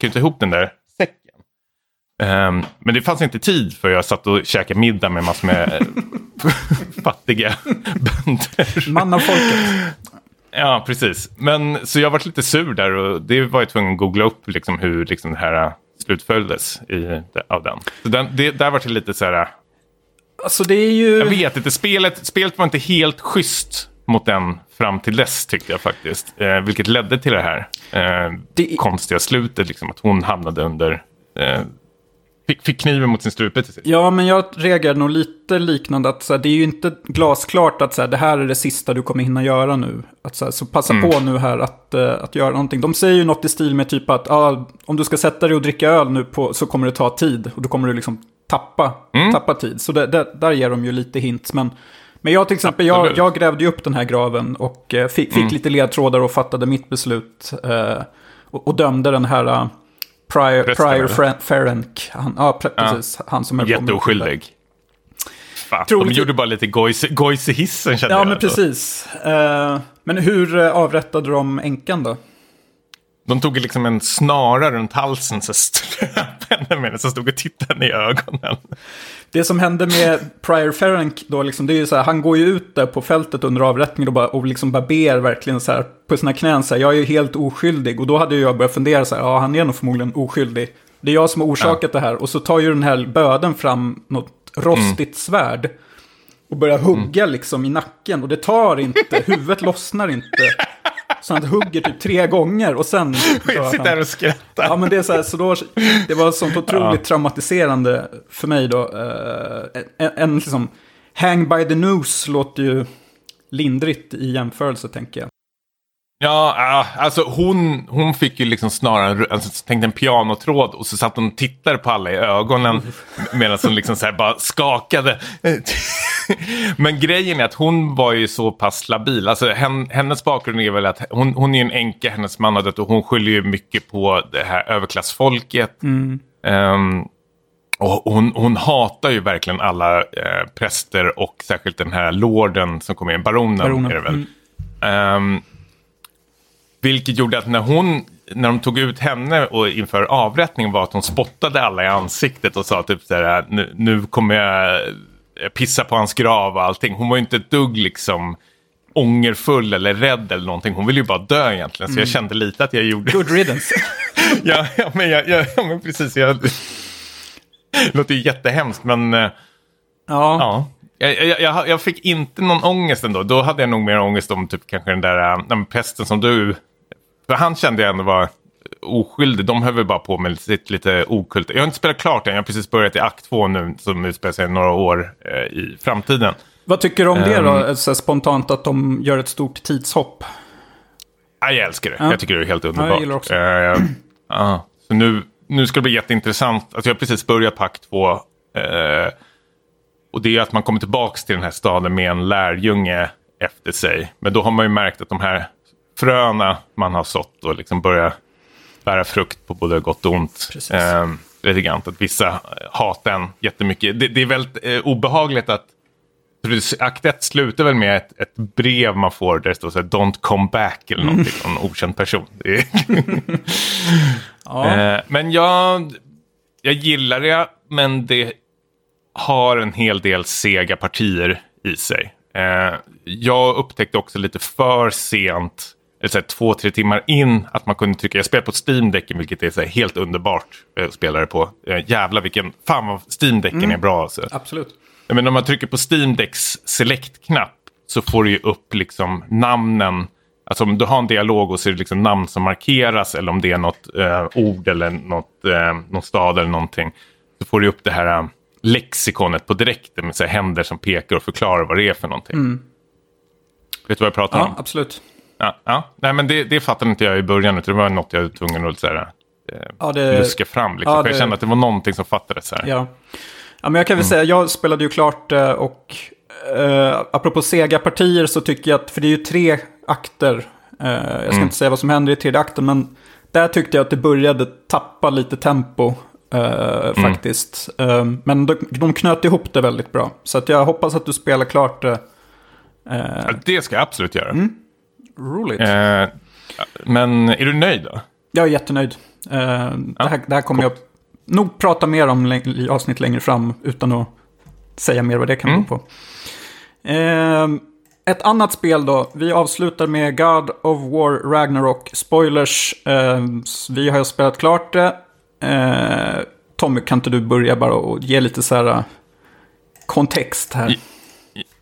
knyta ihop den där säcken. Ehm, men det fanns inte tid för jag satt och käkade middag med massor med eh, fattiga bönder. Man av folket. Ja, precis. Men så jag var lite sur där och det var jag tvungen att googla upp liksom, hur liksom, det här slutföljdes i, av den. Så den, det, där var det lite så här, Alltså det är ju... jag vet inte, spelet, spelet var inte helt schysst mot den fram till dess tyckte jag faktiskt. Eh, vilket ledde till det här eh, Det- konstiga slutet, liksom, att hon hamnade under, eh, fick, fick kniven mot sin strupe till sist. Ja, men jag reagerar nog lite liknande. Att så här, det är ju inte glasklart att så här, det här är det sista du kommer hinna göra nu. Att, så, här, så passa på nu här att, eh, att göra någonting. De säger ju något i stil med typ att ah, om du ska sätta dig och dricka öl nu på, så kommer det ta tid. Och då kommer du liksom tappa, tappa tid. Så det, det, där ger de ju lite hints. Men, men jag till exempel, jag, jag grävde ju upp den här graven och eh, fick, fick lite ledtrådar och fattade mitt beslut. Eh, och, och dömde den här uh, Prior, Prior Ferenc. Han, ja, pre- precis. Han som är Jätteoskyldig. Fan, de gjorde bara lite gojs, gojs i hissen kände Ja, jag. men precis. Eh, men hur eh, avrättade de änkan då? De tog liksom en snara runt halsen så henne med den stod och tittade henne i ögonen. Det som hände med Prior Ferenc då, liksom, det är ju så här, han går ju ut där på fältet under avrättningen och, bara, och liksom ber verkligen så här på sina knän så här, jag är ju helt oskyldig. Och då hade jag börjat fundera så här, ja han är nog förmodligen oskyldig. Det är jag som har orsakat det här. Och så tar ju den här böden fram något rostigt svärd. Och börjar hugga liksom i nacken. Och det tar inte, huvudet lossnar inte. Så han hugger typ tre gånger och sen Jag sitter han. där och skrattar. Ja, men det är så här, så då, det var sånt otroligt traumatiserande för mig då. Eh, en, en liksom, hang by the noose låter ju lindrigt i jämförelse, tänker jag. Ja, alltså hon, hon fick ju liksom snarare alltså, tänkte en pianotråd och så satt hon och tittade på alla i ögonen medan hon liksom så bara skakade. Men grejen är att hon var ju så pass labil. Alltså, hen, hennes bakgrund är väl att hon, hon är en änka, hennes man har dött och hon skyller ju mycket på det här överklassfolket. Ehm, och hon, hon hatar ju verkligen alla eh, präster och särskilt den här lorden som kommer in, baronen, Baronen, är det väl. Ehm, vilket gjorde att när hon, när de tog ut henne och inför avrättningen var att hon spottade alla i ansiktet och sa typ så här, nu, nu kommer jag pissa på hans grav och allting. Hon var ju inte ett dugg liksom ångerfull eller rädd eller någonting. Hon ville ju bara dö egentligen. Så jag kände lite att jag gjorde... Good riddance. ja, ja, men, jag, jag, ja, men precis. Jag... Det låter ju jättehemskt men... eh, ja. Ja. Jag, jag, jag, fick inte någon ångest ändå. Då hade jag nog mer ångest om typ kanske den där äh, den prästen som du... För han kände jag ändå var oskyldig. De höll väl bara på med sitt lite okult. Jag har inte spelat klart än. Jag har precis börjat i akt två nu som utspelar sig några år eh, i framtiden. Vad tycker du om det då, Ehm. så spontant, att de gör ett stort tidshopp? Ja, jag älskar det. Ja. Jag tycker det är helt underbart. jag gillar också. Eh, ja. Så nu, nu ska det bli jätteintressant. Alltså jag har precis börjat på akt två. Eh, och det är att man kommer tillbaka till den här staden med en lärjunge efter sig. Men då har man ju märkt att de här fröna man har sått och liksom börjar bära frukt på både gott och ont. Eh, lite grann. Att vissa hatar en jättemycket. Det, det är väldigt eh, obehagligt att Akt 1 slutar väl med ett, ett brev man får där det står så här, Don't come back eller någonting från en okänd person. Ja. Eh, men jag, jag gillar det, men det har en hel del sega partier i sig. Eh, jag upptäckte också lite för sent, så här, två, tre timmar in, att man kunde trycka, jag spelar på Steam-däcken vilket är så här, helt underbart eh, att spela det på. Eh, jävlar vilken, fan vad Steam-däcken är bra alltså. Absolut. Ja, Men om man trycker på Steam Decks select-knapp så får du ju upp liksom namnen. Alltså om du har en dialog och så är det liksom namn som markeras eller om det är något eh, ord eller något, eh, någon stad eller någonting. Så får du upp det här eh, lexikonet på direkten med så här händer som pekar och förklarar vad det är för någonting. Vet du vad jag pratar Ja, om? absolut. Ja, ja. Nej, men det, det fattade inte jag i början. Utan det var något jag var tvungen att så här, eh, Ja, det, luska fram. Liksom. ja, För jag det- kände att det var någonting som fattades. Så här. Ja. ja, men jag kan väl säga, jag spelade ju klart det och eh, apropå Sega-partier så tycker jag att, för det är ju tre akter, eh, jag ska inte säga vad som händer i tredje akten, men där tyckte jag att det började tappa lite tempo eh, faktiskt. Eh, men de, de knöt ihop det väldigt bra. Så att jag hoppas att du spelar klart det. Eh, Ja, Det ska jag absolut göra. Roligt. Eh, men är du nöjd då? Jag är jättenöjd. Eh, det, här, det här kommer jag nog prata mer om i avsnitt längre fram utan att säga mer vad det kan Mm. bero på. Eh, ett annat spel då. Vi avslutar med God of War Ragnarok. Spoilers. Eh, vi har ju spelat klart det. Eh, Tommy, kan inte du börja bara och ge lite så här eh, kontext här?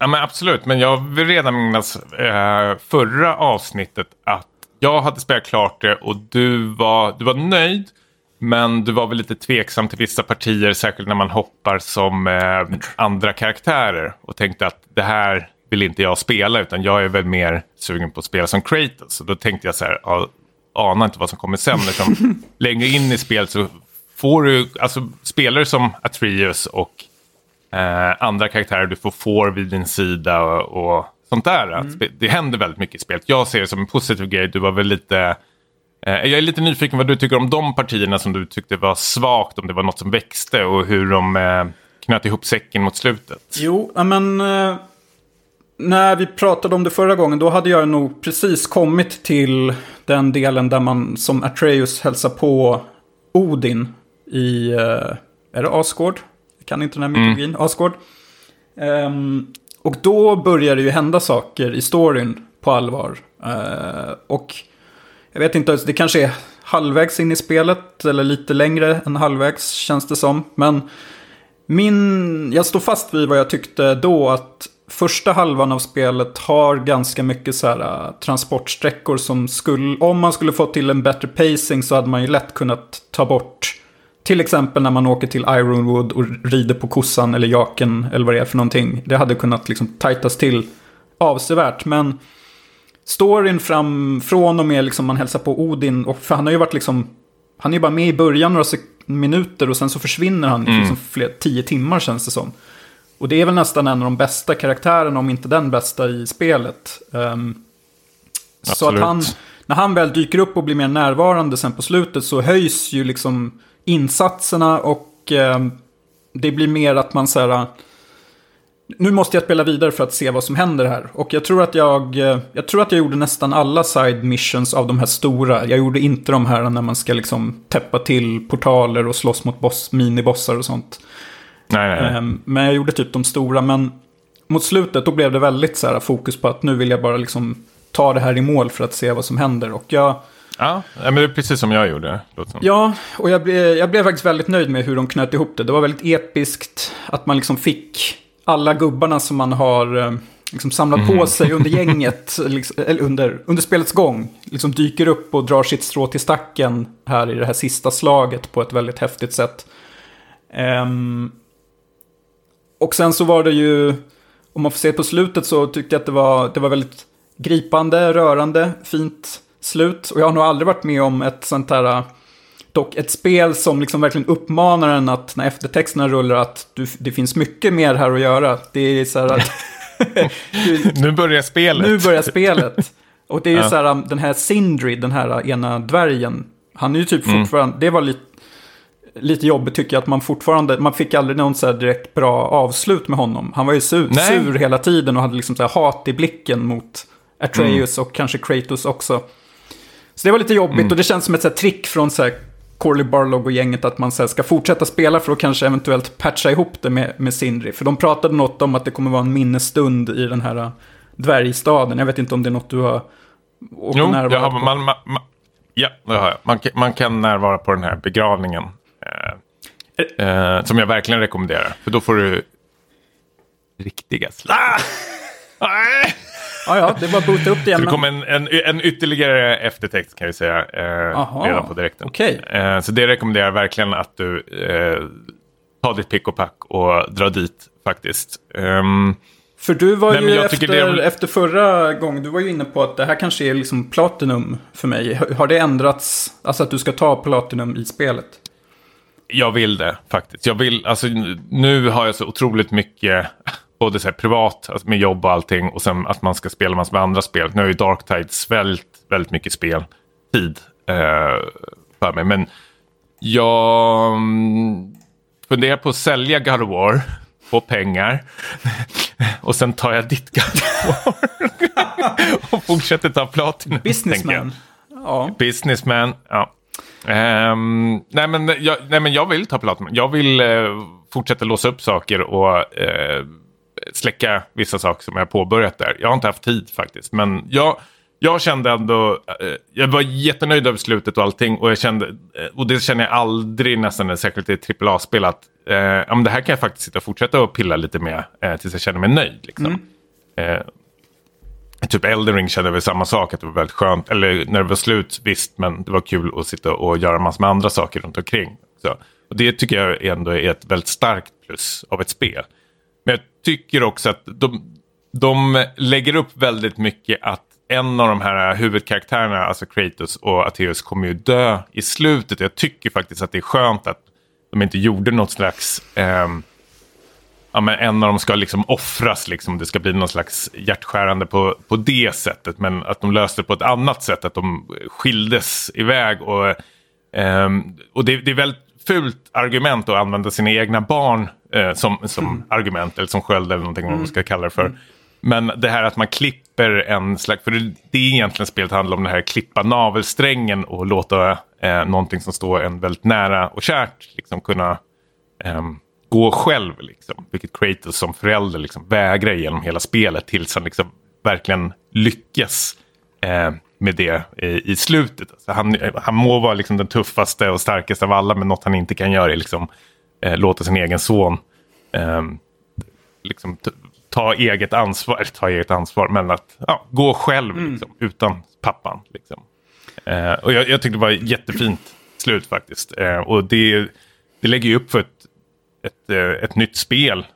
Ja, men absolut, men jag vill redan minnas eh, förra avsnittet att jag hade spelat klart det och du var, du var nöjd. Men du var väl lite tveksam till vissa partier, särskilt när man hoppar som eh, andra karaktärer. Och tänkte att det här vill inte jag spela, utan jag är väl mer sugen på att spela som Kratos. Och då tänkte jag så här, ja, ana inte vad som kommer sen. Liksom, längre in i spelet så får du, alltså spelar du som Atreus och eh, andra karaktärer du får får vid din sida och, och sånt där. Spe- Det händer väldigt mycket i spelet. Jag ser det som en positiv grej. Du var väl lite... Eh, jag är lite nyfiken vad du tycker om de partierna som du tyckte var svagt, om det var något som växte och hur de eh, knöt ihop säcken mot slutet. Jo, men eh, när vi pratade om det förra gången då hade jag nog precis kommit till den delen där man som Atreus hälsar på Odin i, eh, är det Asgård? Kan inte den här mytologin, Asgård. Ehm, och då börjar det ju hända saker i storyn på allvar. Eh, och jag vet inte, det kanske är halvvägs in i spelet eller lite längre än halvvägs känns det som. Men min, jag står fast vid vad jag tyckte då att första halvan av spelet har ganska mycket så här äh, transportsträckor som skulle, om man skulle få till en bättre pacing så hade man ju lätt kunnat ta bort till exempel när man åker till Ironwood och rider på kossan eller jaken eller vad det är för någonting. Det hade kunnat liksom tajtas till avsevärt. Men storyn fram, från och med liksom man hälsar på Odin, och för han har ju varit liksom, han är ju bara med i början några minuter och sen så försvinner han i liksom fler, tio timmar känns det som. Och det är väl nästan en av de bästa karaktärerna, om inte den bästa i spelet. Ehm, så att han, när han väl dyker upp och blir mer närvarande sen på slutet så höjs ju liksom insatserna och ehm, det blir mer att man så här, nu måste jag spela vidare för att se vad som händer här. Och jag tror att jag, eh, jag tror att jag gjorde nästan alla side missions av de här stora. Jag gjorde inte de här när man ska liksom täppa till portaler och slåss mot boss, minibossar och sånt. Nej, nej, nej. Ehm, Men jag gjorde typ de stora. Men mot slutet då blev det väldigt så här fokus på att nu vill jag bara liksom ta det här i mål för att se vad som händer. Och jag, Ja, men det är precis som jag gjorde. Ja, och jag blev, jag blev faktiskt väldigt nöjd med hur de knöt ihop det. Det var väldigt episkt att man liksom fick alla gubbarna som man har eh, liksom samlat på sig under gänget, liksom, eller under, under spelets gång, liksom dyker upp och drar sitt strå till stacken här i det här sista slaget på ett väldigt häftigt sätt. Ehm, och sen så var det ju, om man får se på slutet så tyckte jag att det var, det var väldigt gripande, rörande, fint slut. Och jag har nog aldrig varit med om ett sånt här, dock ett spel som liksom verkligen uppmanar en att när eftertexterna rullar att du, det finns mycket mer här att göra. Det är så här att Nu börjar spelet. nu börjar spelet. Och det är ju Ja. så här, den här Sindri, den här ena dvärgen, han är ju typ Mm. fortfarande, det var lite, lite jobbigt tycker jag att man fortfarande, man fick aldrig någon så direkt bra avslut med honom. Han var ju sur, sur hela tiden och hade liksom så här hat i blicken mot Atreus Mm. och kanske Kratos också. Så det var lite jobbigt och det känns som ett så här trick från så här Corley Barlog och gänget att man så här, ska fortsätta spela för att kanske eventuellt patcha ihop det med, med Sindri. För de pratade något om att det kommer vara en minnesstund i den här äh, dvärgstaden. Jag vet inte om det är något du har åkt Jo, närvara jag har, på. man, man, man, ja, det har jag. Man, kan- man kan närvara på den här begravningen. Eh, eh, som jag verkligen rekommenderar. För då får du riktiga slag. Nej! Ja, ja, det att boota upp det Så igen. det kommer en, en, en ytterligare eftertext kan vi säga. Eh, redan på direkten. okej. Eh, så det rekommenderar jag verkligen att du eh, tar ditt pick och pack och drar dit faktiskt. Ehm, För du var Nej, ju efter, det efter förra gången, du var ju inne på att det här kanske är liksom Platinum för mig. Har- Har det ändrats, alltså att du ska ta Platinum i spelet? Jag vill det faktiskt. Jag vill, alltså, nu har jag så otroligt mycket, både så här privat alltså med jobb och allting och sen att man ska spela massor med andra spel. Nu har ju Dark Tide svällt väldigt mycket speltid eh, för mig. Men jag mm, funderar på att sälja God of War, få pengar och sen tar jag ditt God of War och fortsätter ta jag. Businessman? Ja. Businessman, ja. Ehm, nej, men jag, nej men jag vill ta Platinum. Jag vill eh, fortsätta låsa upp saker och eh, släcka vissa saker som jag påbörjat där. Jag har inte haft tid faktiskt. Men jag, jag kände ändå, eh, jag var jättenöjd över slutet och allting. Och, jag kände, eh, och det känner jag aldrig nästan, särskilt i AAA-spel, att eh, ja, men det här kan jag faktiskt sitta och fortsätta och pilla lite med eh, tills jag känner mig nöjd. Liksom. Eh, Typ Elden Ring kände väl samma sak, att det var väldigt skönt. Eller när det var slut, visst, men det var kul att sitta och göra massor med andra saker runt omkring. Så, och det tycker jag ändå är ett väldigt starkt plus av ett spel. Tycker också att de, de lägger upp väldigt mycket att en av de här huvudkaraktärerna, alltså Kratos och Atreus, kommer ju dö i slutet. Jag tycker faktiskt att det är skönt att de inte gjorde något slags... Eh, ja, men en av dem ska liksom offras, liksom. det ska bli någon slags hjärtskärande på, på det sättet. Men att de löste det på ett annat sätt, att de skildes iväg. Och, eh, och det, det är väldigt fult argument att använda sina egna barn eh, som, som argument, eller som sköld eller någonting vad man ska kalla det för. Men det här att man klipper en slags, för det, det är egentligen spelet handlar om det här klippa navelsträngen och låta eh, någonting som står en väldigt nära och kärt liksom kunna ehm, gå själv. Liksom. Vilket Kratos som förälder liksom, vägrar genom hela spelet tills han liksom, verkligen lyckas eh, med det i, i slutet. Alltså, han, han må vara liksom, den tuffaste och starkaste av alla men något han inte kan göra är liksom, eh, låta sin egen son ehm, liksom, ta eget ansvar, ta eget ansvar, men att ja, gå själv liksom, utan pappan. Liksom. Eh, och jag, jag tyckte det var jättefint slut faktiskt. Eh, och det, det lägger ju upp för ett, ett, eh, ett nytt spel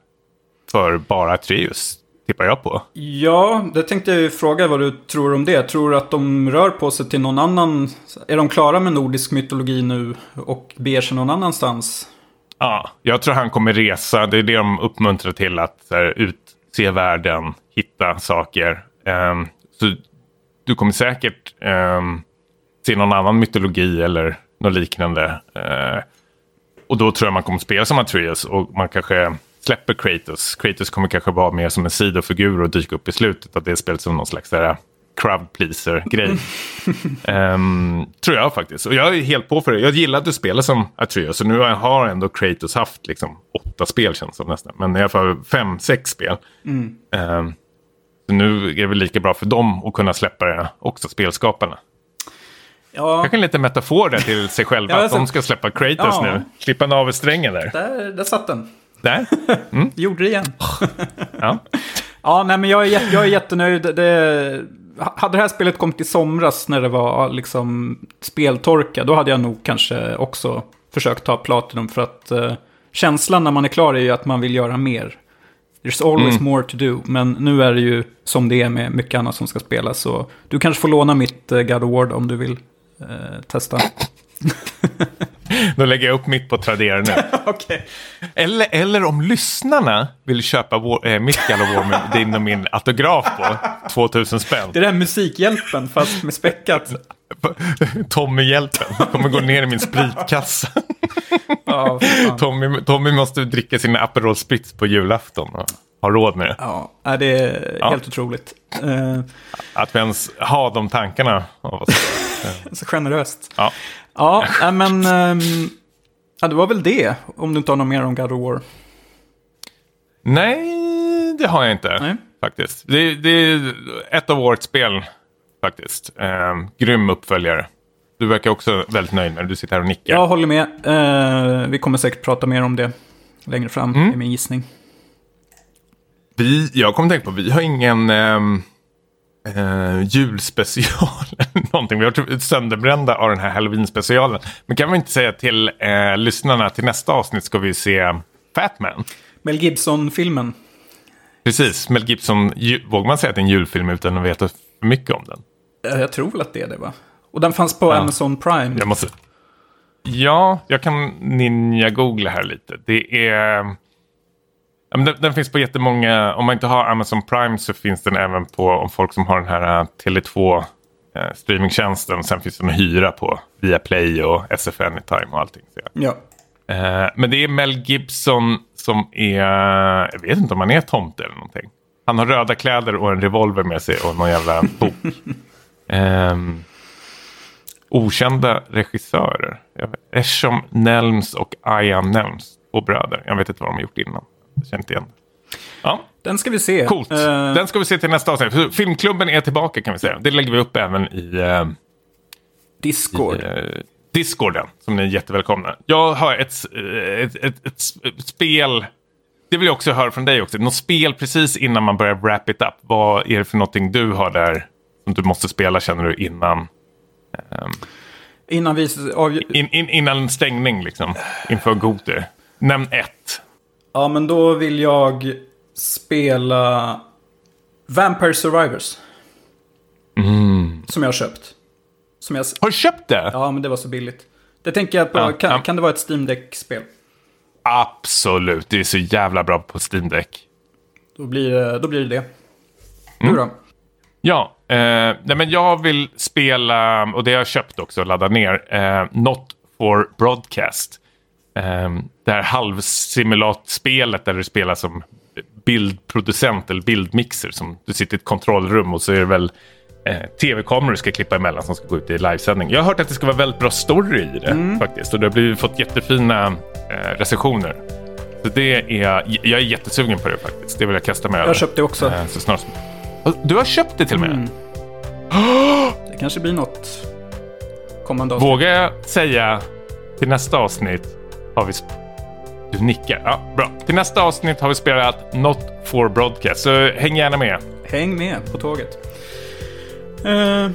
för bara Atreus, tippar jag på. Ja, det tänkte jag ju fråga vad du tror om det. Tror du att de rör på sig till någon annan? Är de klara med nordisk mytologi nu och beger sig någon annanstans? Ja, jag tror han kommer resa. Det är det de uppmuntrar till att här, utse världen, hitta saker. Um, så du kommer säkert um, se någon annan mytologi eller något liknande. Uh, och då tror jag man kommer spela som Atreus och man kanske släpper Kratos. Kratos kommer kanske vara mer som en sidofigur och dyka upp i slutet av det spelet som någon slags där, crowd pleaser-grej. Ehm, tror jag faktiskt. Och jag är helt på för det. Jag gillar att du spelar som Atreus. Och nu har ändå Kratos haft liksom åtta spel känns som nästan. Men i alla fall fem, sex spel. Ehm, så nu är det väl lika bra för dem att kunna släppa det också, spelskaparna. Ja, Kanske en liten metafor där till sig själva. Ja, att de ska släppa Kratos Ja. nu. Klippa navelsträngen där. där, där satt den. Där. Gjorde det igen. Ja. Ja, nej men jag är, jag är jättenöjd. Det, hade det här spelet kommit i somras när det var liksom speltorka, då hade jag nog kanske också försökt ta Platinum. För att eh, känslan när man är klar är ju att man vill göra mer. There's always more to do. Men nu är det ju som det är med mycket annat som ska spelas. Så du kanske får låna mitt eh, God of War då, om du vill eh, testa. Då lägger jag upp mitt på Tradera nu. Okej. Eller, eller om lyssnarna vill köpa vår, äh, mitt War med din och min autograf på 2000 spänn. Det är den Musikhjälpen fast med späckat. Tommy-hjälpen kommer gå ner i min spritkassa. Fan. Tommy, Tommy måste dricka sina Aperol Spritz på julafton och ha råd med det. Ja, det är Ja. helt otroligt. Eh, Att vi ens har de tankarna av oss. så generöst. Ja. Ja, äh, men... ehm, ja, det var väl det. Om du inte har något mer om God of War. Nej, det har jag inte. Nej. Faktiskt. Det, det är ett av årets spel faktiskt. Eh, grym uppföljare. Du verkar också väldigt nöjd med det. Du sitter här och nickar. Jag håller med. Eh, vi kommer säkert prata mer om det längre fram, Mm. i min gissning. Vi, jag kommer tänka på, vi har ingen ehm, eh, julspecial eller någonting. Vi har typ sönderbrända av den här halloween-specialen. Men kan vi inte säga till eh, lyssnarna till nästa avsnitt ska vi se Fatman. Mel Gibson-filmen. Precis, Mel Gibson. Vågar man säga att det är en julfilm utan att veta för mycket om den? Eh, jag tror väl att det är det, va? Och den fanns på Ja. Amazon Prime. Jag måste... Ja, jag kan ninja-googla här lite. Det är... Den, den finns på jättemånga... Om man inte har Amazon Prime så finns den även på om folk som har den här uh, Tele2 eh, streamingtjänsten. Sen finns den att hyra på Viaplay och SF Anytime och allting. Så, ja. Eh, men det är Mel Gibson som är... Jag vet inte om han är tomte eller någonting. Han har röda kläder och en revolver med sig och någon jävla bok. Ehm, okända regissörer. Esham Nelms och Ian Nelms. Två bröder. Jag vet inte vad de har gjort innan. Inte igen. Ja, Den ska vi se. coolt. Eh, Den ska vi se till nästa avsnitt. Filmklubben är tillbaka kan vi säga. Det lägger vi upp även i... eh, Discord. eh, Discorden, som ni är jättevälkomna. Jag har ett, ett, ett, ett sp- spel, det vill jag också höra från dig också. Något spel precis innan man börjar wrap it up. Vad är det för någonting du har där som du måste spela känner du innan, Innan vi in, in, innan stängning liksom? Inför Goti. Nämn ett. Ja, men då vill jag spela Vampire Survivors. Mm. Som jag har köpt. Som jag... Har du köpt det? Ja, men det var så billigt. Det tänker jag på. Ja, kan, ja. kan det vara ett Steam Deck-spel? Absolut, det är så jävla bra på Steam Deck. Då blir, det- då blir det det. Mm. Du då? Ja, eh, nej men jag vill spela, och det har jag köpt också och laddat ner, eh, Not for Broadcast. Eh, det här halvsimulatspelet där du spelar som bildproducent eller bildmixer. Som du sitter i ett kontrollrum och så är det väl eh, tv-kameror du ska klippa emellan som ska gå ut i livesändning. Jag har hört att det ska vara väldigt bra story i det faktiskt. Och det har blivit, fått jättefina eh, recensioner. Så det är, jag är jättesugen på det faktiskt. Det vill jag kasta mig Jag över. har köpt det också. Eh, så snart som... Du har köpt det till och med? Mm. Det kanske blir något kommande avsnitt. Vågar jag säga till nästa avsnitt har vi... Du nickar. Ja, bra. Till nästa avsnitt har vi spelat Not for Broadcast. Så häng gärna med. Häng med på tåget. Eh,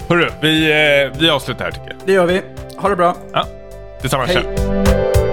Hörru, vi, eh, vi avslutar här tycker jag. det gör vi. Ha det bra. Ja, tillsammans. Hej. Tja.